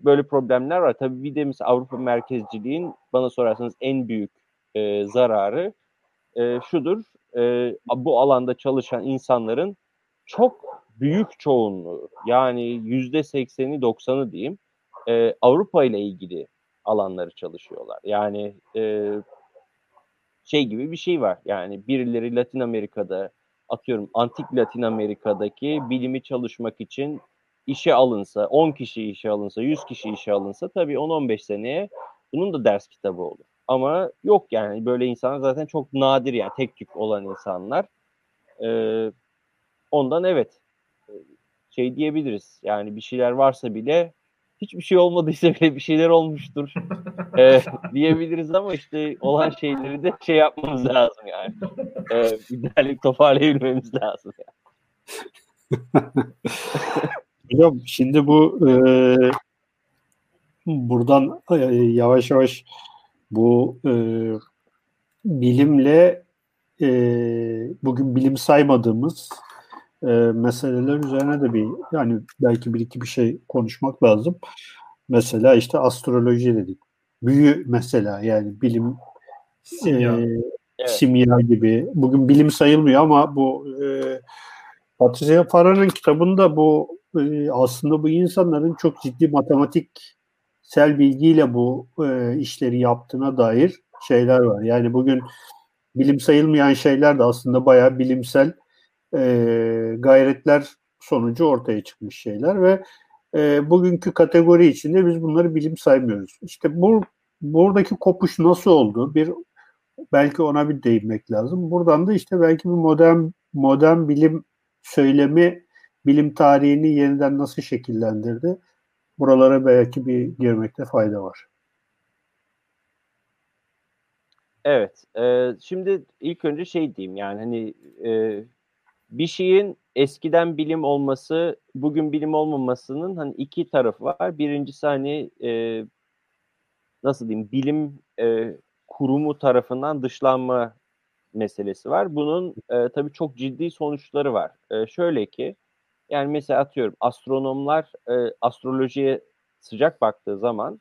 böyle problemler var. Tabii bir de mesela Avrupa merkezciliğin bana sorarsanız en büyük e, zararı e, şudur. E, bu alanda çalışan insanların çok büyük çoğunluğu yani yüzde sekseni doksanı diyeyim e, Avrupa ile ilgili alanları çalışıyorlar. Yani e, şey gibi bir şey var. Yani birileri Latin Amerika'da atıyorum antik Latin Amerika'daki bilimi çalışmak için işe alınsa, 10 kişi işe alınsa, 100 kişi işe alınsa tabii 10-15 seneye bunun da ders kitabı olur. Ama yok yani böyle insanlar zaten çok nadir yani tek tük olan insanlar. Ee, ondan evet şey diyebiliriz yani bir şeyler varsa bile hiçbir şey olmadıysa bile bir şeyler olmuştur e, diyebiliriz ama işte olan şeyleri de şey yapmamız lazım yani. E, bir derlik toparlayabilmemiz lazım yani. Hocam şimdi bu e, buradan e, yavaş yavaş bu e, bilimle e, bugün bilim saymadığımız e, meseleler üzerine de bir yani belki bir iki bir şey konuşmak lazım. Mesela işte astroloji dedik. Büyü mesela yani bilim simya, e, evet. simya gibi. Bugün bilim sayılmıyor ama bu e, Patricia Farah'ın kitabında bu e, aslında bu insanların çok ciddi matematiksel bilgiyle bu e, işleri yaptığına dair şeyler var. Yani bugün bilim sayılmayan şeyler de aslında bayağı bilimsel e, gayretler sonucu ortaya çıkmış şeyler ve e, bugünkü kategori içinde biz bunları bilim saymıyoruz. İşte bu buradaki kopuş nasıl oldu? Bir belki ona bir değinmek lazım. Buradan da işte belki bir modern modern bilim söylemi bilim tarihini yeniden nasıl şekillendirdi? Buralara belki bir girmekte fayda var. Evet. E, şimdi ilk önce şey diyeyim yani hani e, bir şeyin eskiden bilim olması, bugün bilim olmamasının hani iki tarafı var. Birincisi hani e, nasıl diyeyim bilim e, kurumu tarafından dışlanma meselesi var. Bunun e, tabii çok ciddi sonuçları var. E, şöyle ki yani mesela atıyorum astronomlar e, astrolojiye sıcak baktığı zaman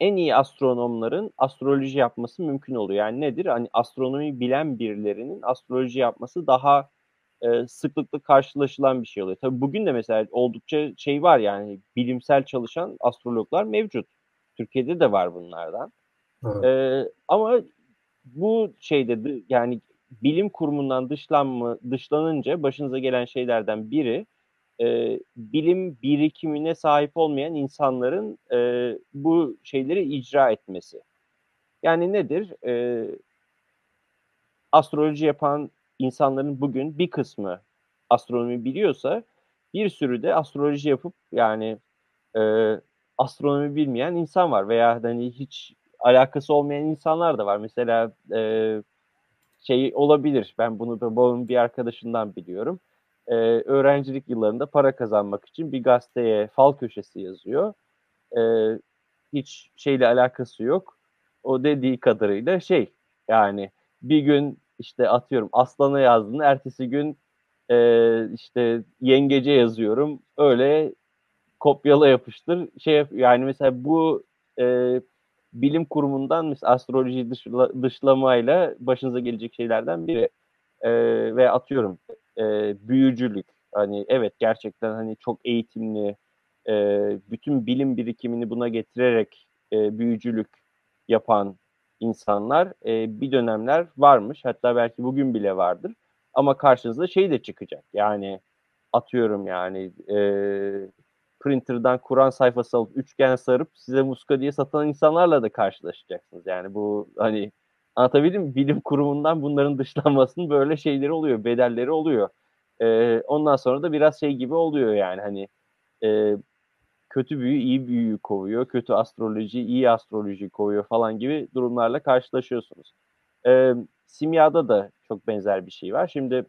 en iyi astronomların astroloji yapması mümkün oluyor. Yani nedir? Hani astronomi bilen birilerinin astroloji yapması daha e, sıklıkla karşılaşılan bir şey oluyor. Tabii bugün de mesela oldukça şey var yani bilimsel çalışan astrologlar mevcut. Türkiye'de de var bunlardan. Evet. E, ama bu şeyde yani bilim kurumundan dışlanma, dışlanınca başınıza gelen şeylerden biri e, bilim birikimine sahip olmayan insanların e, bu şeyleri icra etmesi. Yani nedir? E, astroloji yapan insanların bugün bir kısmı astronomi biliyorsa bir sürü de astroloji yapıp yani e, astronomi bilmeyen insan var veya hani hiç alakası olmayan insanlar da var. Mesela e, şey olabilir. Ben bunu babamın bir arkadaşından biliyorum. Ee, öğrencilik yıllarında para kazanmak için bir gazeteye fal köşesi yazıyor. Ee, hiç şeyle alakası yok. O dediği kadarıyla şey yani bir gün işte atıyorum aslana yazdığını ertesi gün e, işte yengece yazıyorum. Öyle kopyala yapıştır. Şey yani mesela bu e, bilim kurumundan mesela astroloji dışla, dışlamayla başınıza gelecek şeylerden biri. E, ve atıyorum e, büyücülük. Hani evet gerçekten hani çok eğitimli, e, bütün bilim birikimini buna getirerek e, büyücülük yapan insanlar e, bir dönemler varmış. Hatta belki bugün bile vardır. Ama karşınızda şey de çıkacak. Yani atıyorum yani e, printer'dan Kur'an sayfası alıp üçgen sarıp size muska diye satan insanlarla da karşılaşacaksınız. Yani bu hani anlatabildim mi? Bilim kurumundan bunların dışlanmasının böyle şeyleri oluyor, bedelleri oluyor. Ee, ondan sonra da biraz şey gibi oluyor yani hani e, kötü büyü iyi büyüyü kovuyor, kötü astroloji iyi astroloji kovuyor falan gibi durumlarla karşılaşıyorsunuz. Ee, simyada da çok benzer bir şey var. Şimdi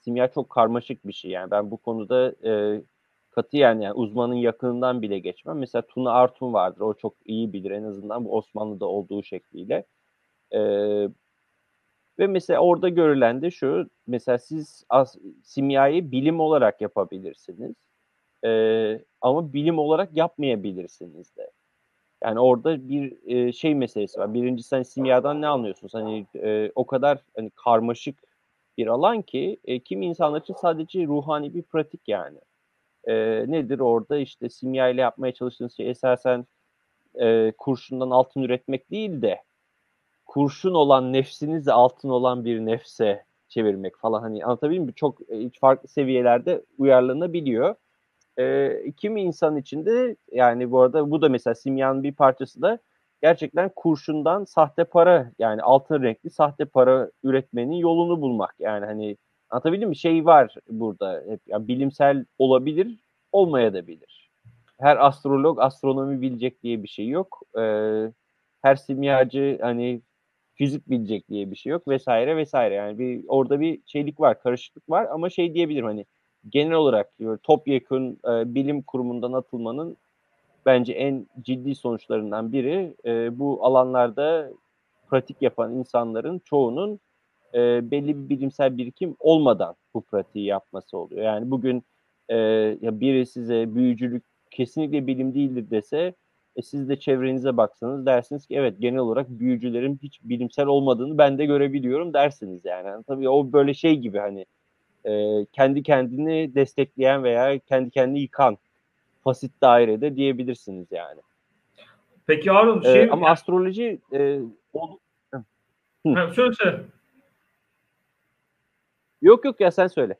simya çok karmaşık bir şey yani ben bu konuda e, katiyen yani uzmanın yakınından bile geçmem. Mesela Tuna Artun vardır. O çok iyi bilir en azından bu Osmanlı'da olduğu şekliyle. Ee, ve mesela orada görülen de şu. Mesela siz as, simyayı bilim olarak yapabilirsiniz. Ee, ama bilim olarak yapmayabilirsiniz de. Yani orada bir e, şey meselesi var. Birincisi hani simyadan ne anlıyorsunuz? Hani e, o kadar hani karmaşık bir alan ki e, kim insanlar için sadece ruhani bir pratik yani e, nedir orada işte simya ile yapmaya çalıştığınız şey esasen e, kurşundan altın üretmek değil de kurşun olan nefsinizi altın olan bir nefse çevirmek falan hani anlatabildim mi? Çok e, farklı seviyelerde uyarlanabiliyor. E, kimi insan içinde yani bu arada bu da mesela simyanın bir parçası da gerçekten kurşundan sahte para yani altın renkli sahte para üretmenin yolunu bulmak. Yani hani Anlatabildim mi? Şey var burada. Hep, yani bilimsel olabilir, olmayabilir. Her astrolog astronomi bilecek diye bir şey yok. Ee, her simyacı hani fizik bilecek diye bir şey yok vesaire vesaire. Yani bir orada bir şeylik var, karışıklık var ama şey diyebilirim hani genel olarak topyekun e, bilim kurumundan atılmanın bence en ciddi sonuçlarından biri e, bu alanlarda pratik yapan insanların çoğunun e, belli bir bilimsel birikim olmadan bu pratiği yapması oluyor. Yani bugün e, ya biri size büyücülük kesinlikle bilim değildir dese e, siz de çevrenize baksanız dersiniz ki evet genel olarak büyücülerin hiç bilimsel olmadığını ben de görebiliyorum dersiniz yani. yani tabii o böyle şey gibi hani e, kendi kendini destekleyen veya kendi kendini yıkan fasit dairede diyebilirsiniz yani. Peki Harun şey... Ee, ama astroloji e. Ha, söyle söyle. Yok yok ya sen söyle.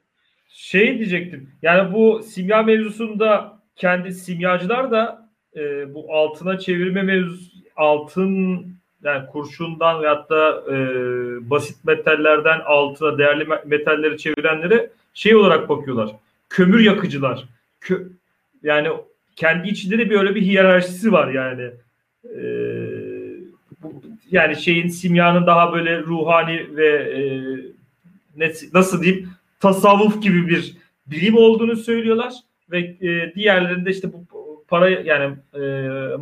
Şey diyecektim. Yani bu simya mevzusunda kendi simyacılar da e, bu altına çevirme mevzusu altın yani kurşundan veyahut da e, basit metallerden altına değerli metalleri çevirenlere şey olarak bakıyorlar. Kömür yakıcılar. Kö, yani kendi içinde de böyle bir hiyerarşisi var yani. E, bu, yani şeyin simyanın daha böyle ruhani ve e, nasıl diyeyim tasavvuf gibi bir bilim olduğunu söylüyorlar ve e, diğerlerinde işte bu para yani e,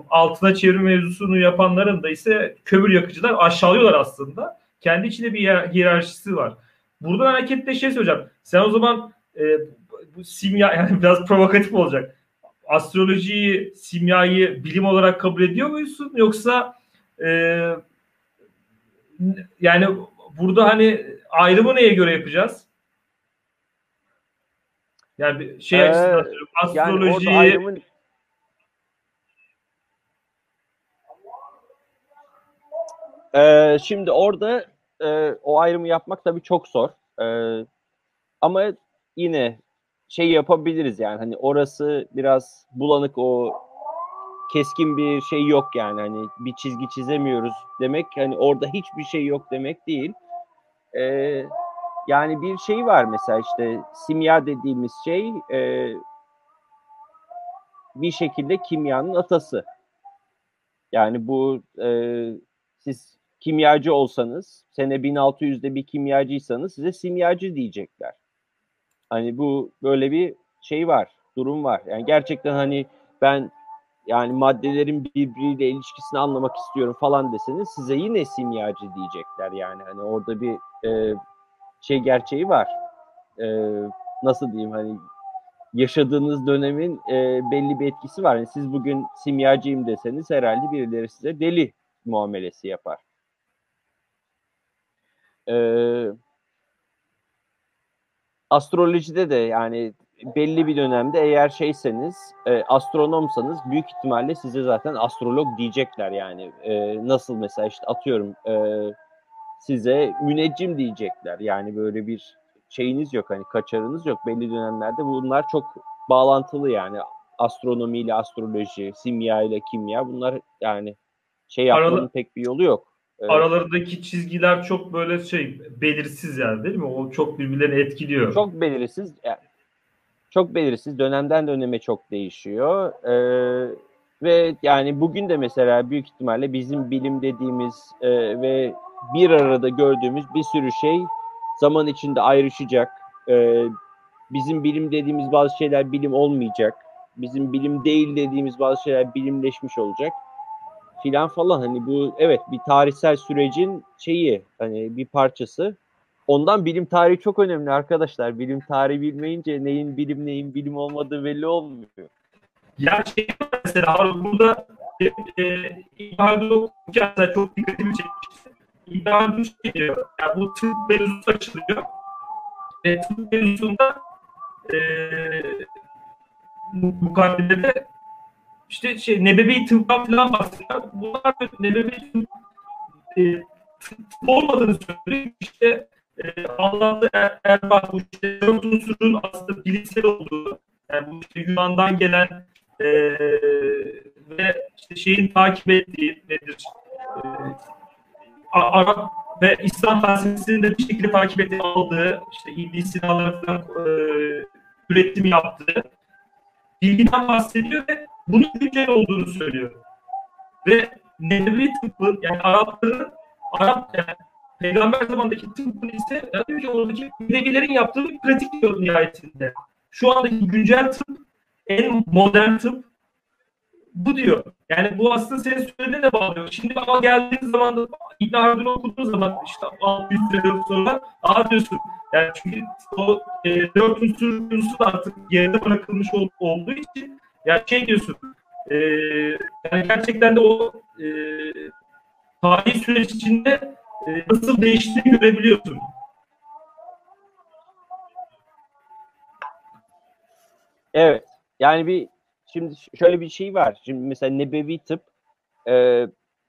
altına çevirme mevzusunu yapanların da ise kömür yakıcılar aşağılıyorlar aslında. Kendi içinde bir hiyerarşisi var. Buradan hareketle şey söyleyeceğim. Sen o zaman e, bu simya yani biraz provokatif olacak. Astrolojiyi, simyayı bilim olarak kabul ediyor musun? Yoksa e, yani burada hani ayrımı neye göre yapacağız? Yani şey ee, açısından astroloji yani Ee, şimdi orada e, o ayrımı yapmak tabii çok zor. Ee, ama yine şey yapabiliriz yani hani orası biraz bulanık o keskin bir şey yok yani hani bir çizgi çizemiyoruz demek hani orada hiçbir şey yok demek değil. E, yani bir şey var mesela işte simya dediğimiz şey e, bir şekilde kimyanın atası. Yani bu e, siz kimyacı olsanız, sene 1600'de bir kimyacıysanız size simyacı diyecekler. Hani bu böyle bir şey var, durum var. Yani gerçekten hani ben yani maddelerin birbiriyle ilişkisini anlamak istiyorum falan deseniz size yine simyacı diyecekler yani. Hani orada bir e, şey gerçeği var. E, nasıl diyeyim hani yaşadığınız dönemin e, belli bir etkisi var. Yani siz bugün simyacıyım deseniz herhalde birileri size deli muamelesi yapar. Ee, astrolojide de yani belli bir dönemde eğer şeyseniz e, astronomsanız büyük ihtimalle size zaten astrolog diyecekler yani. E, nasıl mesela işte atıyorum e, size müneccim diyecekler. Yani böyle bir şeyiniz yok hani kaçarınız yok. Belli dönemlerde bunlar çok bağlantılı yani. astronomi ile astroloji, simya ile kimya bunlar yani şey yapmanın Aralı, pek bir yolu yok. Evet. Aralarındaki çizgiler çok böyle şey belirsiz yani değil mi? O çok birbirlerini etkiliyor. Çok belirsiz. Yani, çok belirsiz. Dönemden döneme çok değişiyor. Ee, ve yani bugün de mesela büyük ihtimalle bizim bilim dediğimiz e, ve bir arada gördüğümüz bir sürü şey zaman içinde ayrışacak. Ee, bizim bilim dediğimiz bazı şeyler bilim olmayacak. Bizim bilim değil dediğimiz bazı şeyler bilimleşmiş olacak filan falan hani bu evet bir tarihsel sürecin şeyi hani bir parçası. Ondan bilim tarihi çok önemli arkadaşlar. Bilim tarihi bilmeyince neyin bilim neyin bilim olmadığı belli olmuyor. Ya şey mesela burada e, e, İbrahim okurken çok dikkatimi çekmişti. İbrahim şey diyor. Yani bu tıp mevzusu açılıyor. Ve tıp mevzusunda e, mukaddimede işte şey nebevi tıbban falan bahsediyor. Bunlar nebevi tıp, e, olmadığını söylüyor. İşte e, Allah'ta er, erbaa bu işte unsurun aslında bilimsel olduğu yani bu işte Yunan'dan gelen e, ve işte şeyin takip ettiği nedir? E, Arap ve İslam felsefesinin de bir şekilde takip ettiği aldığı işte İbn Sina'ların falan e, üretim yaptığı bilgiden bahsediyor ve bunun güncel olduğunu söylüyor. Ve Nebevi tıbbı yani Arapların Arap yani peygamber zamandaki tıbbın ise yani oradaki Nebilerin yaptığı bir pratik diyor nihayetinde. Şu andaki güncel tıp en modern tıp bu diyor. Yani bu aslında senin söylediğine de bağlıyor. Şimdi ama geldiğiniz zaman da İbn Haldun'u okuduğun zaman işte 600 yıl sonra aa diyorsun. Yani çünkü o e, dört unsur, unsur artık geride bırakılmış ol, olduğu için yani şey diyorsun e, yani gerçekten de o e, tarihi süreç içinde e, nasıl değiştiğini görebiliyorsun. Evet. Yani bir şimdi şöyle bir şey var. Şimdi mesela nebevi tıp e,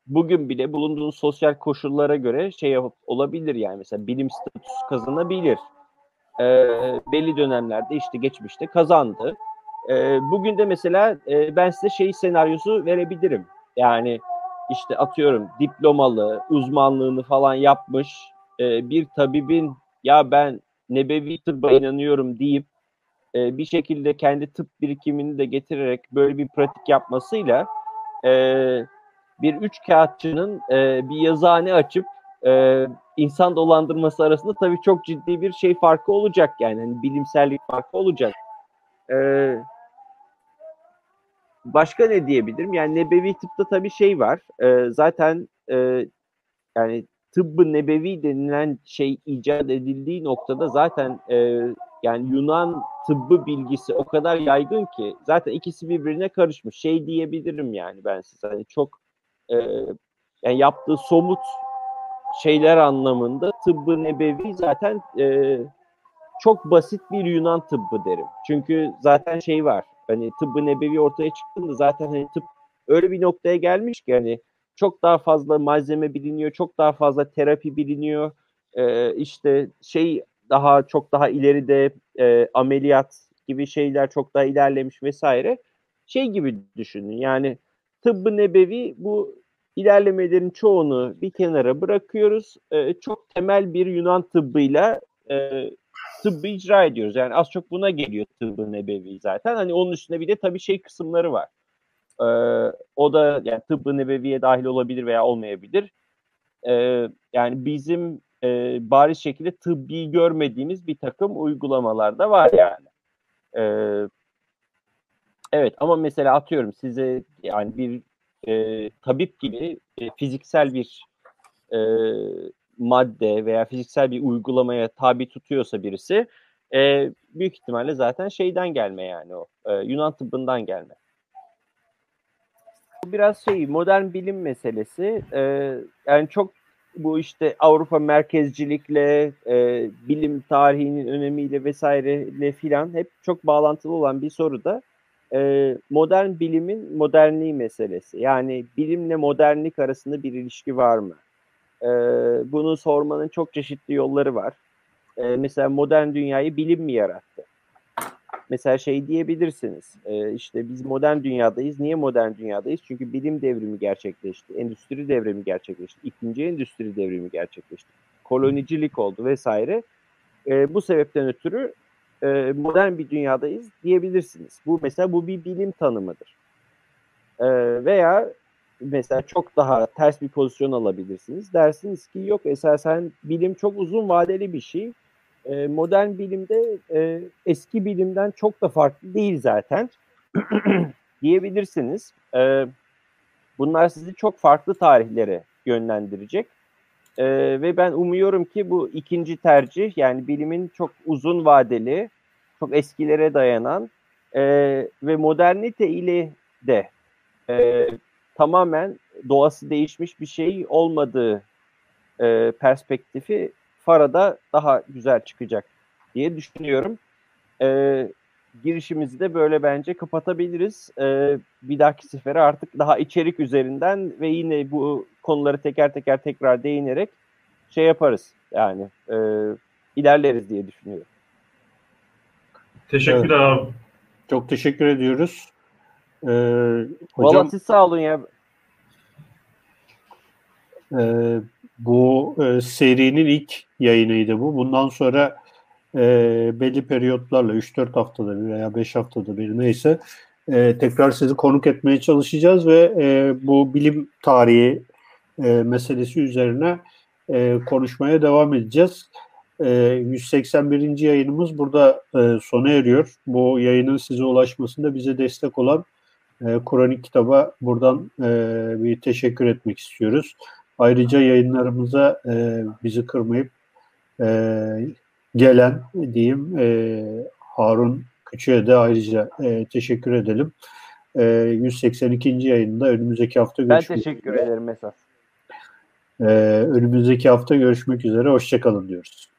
bugün bile bulunduğun sosyal koşullara göre şey olabilir yani mesela bilim statüsü kazanabilir. E, belli dönemlerde işte geçmişte kazandı. E, bugün de mesela e, ben size şey senaryosu verebilirim. Yani işte atıyorum diplomalı, uzmanlığını falan yapmış e, bir tabibin ya ben nebevi tıbba inanıyorum deyip e, bir şekilde kendi tıp birikimini de getirerek böyle bir pratik yapmasıyla e, bir üç kağıtçının e, bir yazıhane açıp e, insan dolandırması arasında tabii çok ciddi bir şey farkı olacak yani, yani bilimsellik farkı olacak. E, başka ne diyebilirim? Yani nebevi tıpta tabii şey var. E, zaten e, yani tıbbı nebevi denilen şey icat edildiği noktada zaten e, yani Yunan tıbbı bilgisi o kadar yaygın ki zaten ikisi birbirine karışmış. Şey diyebilirim yani ben size hani çok e, yani yaptığı somut şeyler anlamında tıbbı nebevi zaten e, çok basit bir Yunan tıbbı derim. Çünkü zaten şey var. Hani tıbbı nebevi ortaya çıktığında zaten hani tıp öyle bir noktaya gelmiş ki hani çok daha fazla malzeme biliniyor, çok daha fazla terapi biliniyor. Ee, işte şey daha çok daha ileride e, ameliyat gibi şeyler çok daha ilerlemiş vesaire. Şey gibi düşünün yani tıbbı nebevi bu ilerlemelerin çoğunu bir kenara bırakıyoruz. E, çok temel bir Yunan tıbbıyla e, tıbbı icra ediyoruz. Yani az çok buna geliyor tıbbı nebevi zaten. Hani onun üstünde bir de tabii şey kısımları var. Ee, o da yani tıbbı nebeviye dahil olabilir veya olmayabilir. Ee, yani bizim e, bariz şekilde tıbbi görmediğimiz bir takım uygulamalar da var yani. Ee, evet ama mesela atıyorum size yani bir e, tabip gibi e, fiziksel bir e, madde veya fiziksel bir uygulamaya tabi tutuyorsa birisi e, büyük ihtimalle zaten şeyden gelme yani o e, Yunan tıbbından gelme. Bu biraz şey modern bilim meselesi. E, yani çok bu işte Avrupa merkezcilikle, e, bilim tarihinin önemiyle vesaireyle filan hep çok bağlantılı olan bir soru da e, modern bilimin modernliği meselesi. Yani bilimle modernlik arasında bir ilişki var mı? E, bunu sormanın çok çeşitli yolları var. E, mesela modern dünyayı bilim mi yarattı? mesela şey diyebilirsiniz. E, işte biz modern dünyadayız. Niye modern dünyadayız? Çünkü bilim devrimi gerçekleşti. Endüstri devrimi gerçekleşti. ikinci endüstri devrimi gerçekleşti. Kolonicilik oldu vesaire. E, bu sebepten ötürü e, modern bir dünyadayız diyebilirsiniz. Bu mesela bu bir bilim tanımıdır. E, veya mesela çok daha ters bir pozisyon alabilirsiniz. Dersiniz ki yok esasen bilim çok uzun vadeli bir şey. E, modern bilimde e, eski bilimden çok da farklı değil zaten diyebilirsiniz. E, bunlar sizi çok farklı tarihlere yönlendirecek. E, ve ben umuyorum ki bu ikinci tercih yani bilimin çok uzun vadeli, çok eskilere dayanan e, ve modernite ile de e, tamamen doğası değişmiş bir şey olmadığı e, perspektifi Fara'da daha güzel çıkacak diye düşünüyorum. E, girişimizi de böyle bence kapatabiliriz. E, bir dahaki sefere artık daha içerik üzerinden ve yine bu konuları teker teker tekrar değinerek şey yaparız. Yani e, ilerleriz diye düşünüyorum. Teşekkürler evet. abi. Çok teşekkür ediyoruz. Ee, hocam, siz sağ olun ya. E, bu e, serinin ilk yayınıydı bu. Bundan sonra e, belli periyotlarla 3-4 haftada bir veya 5 haftada bir neyse e, tekrar sizi konuk etmeye çalışacağız ve e, bu bilim tarihi e, meselesi üzerine e, konuşmaya devam edeceğiz. E, 181. yayınımız burada e, sona eriyor. Bu yayının size ulaşmasında bize destek olan e, Kur'an kitaba buradan e, bir teşekkür etmek istiyoruz. Ayrıca yayınlarımıza e, bizi kırmayıp e, gelen diyeyim e, Harun Küçük'e de ayrıca e, teşekkür edelim. E, 182. yayında önümüzdeki hafta görüşmek üzere. Ben teşekkür üzere. ederim esas. E, önümüzdeki hafta görüşmek üzere. Hoşçakalın diyoruz.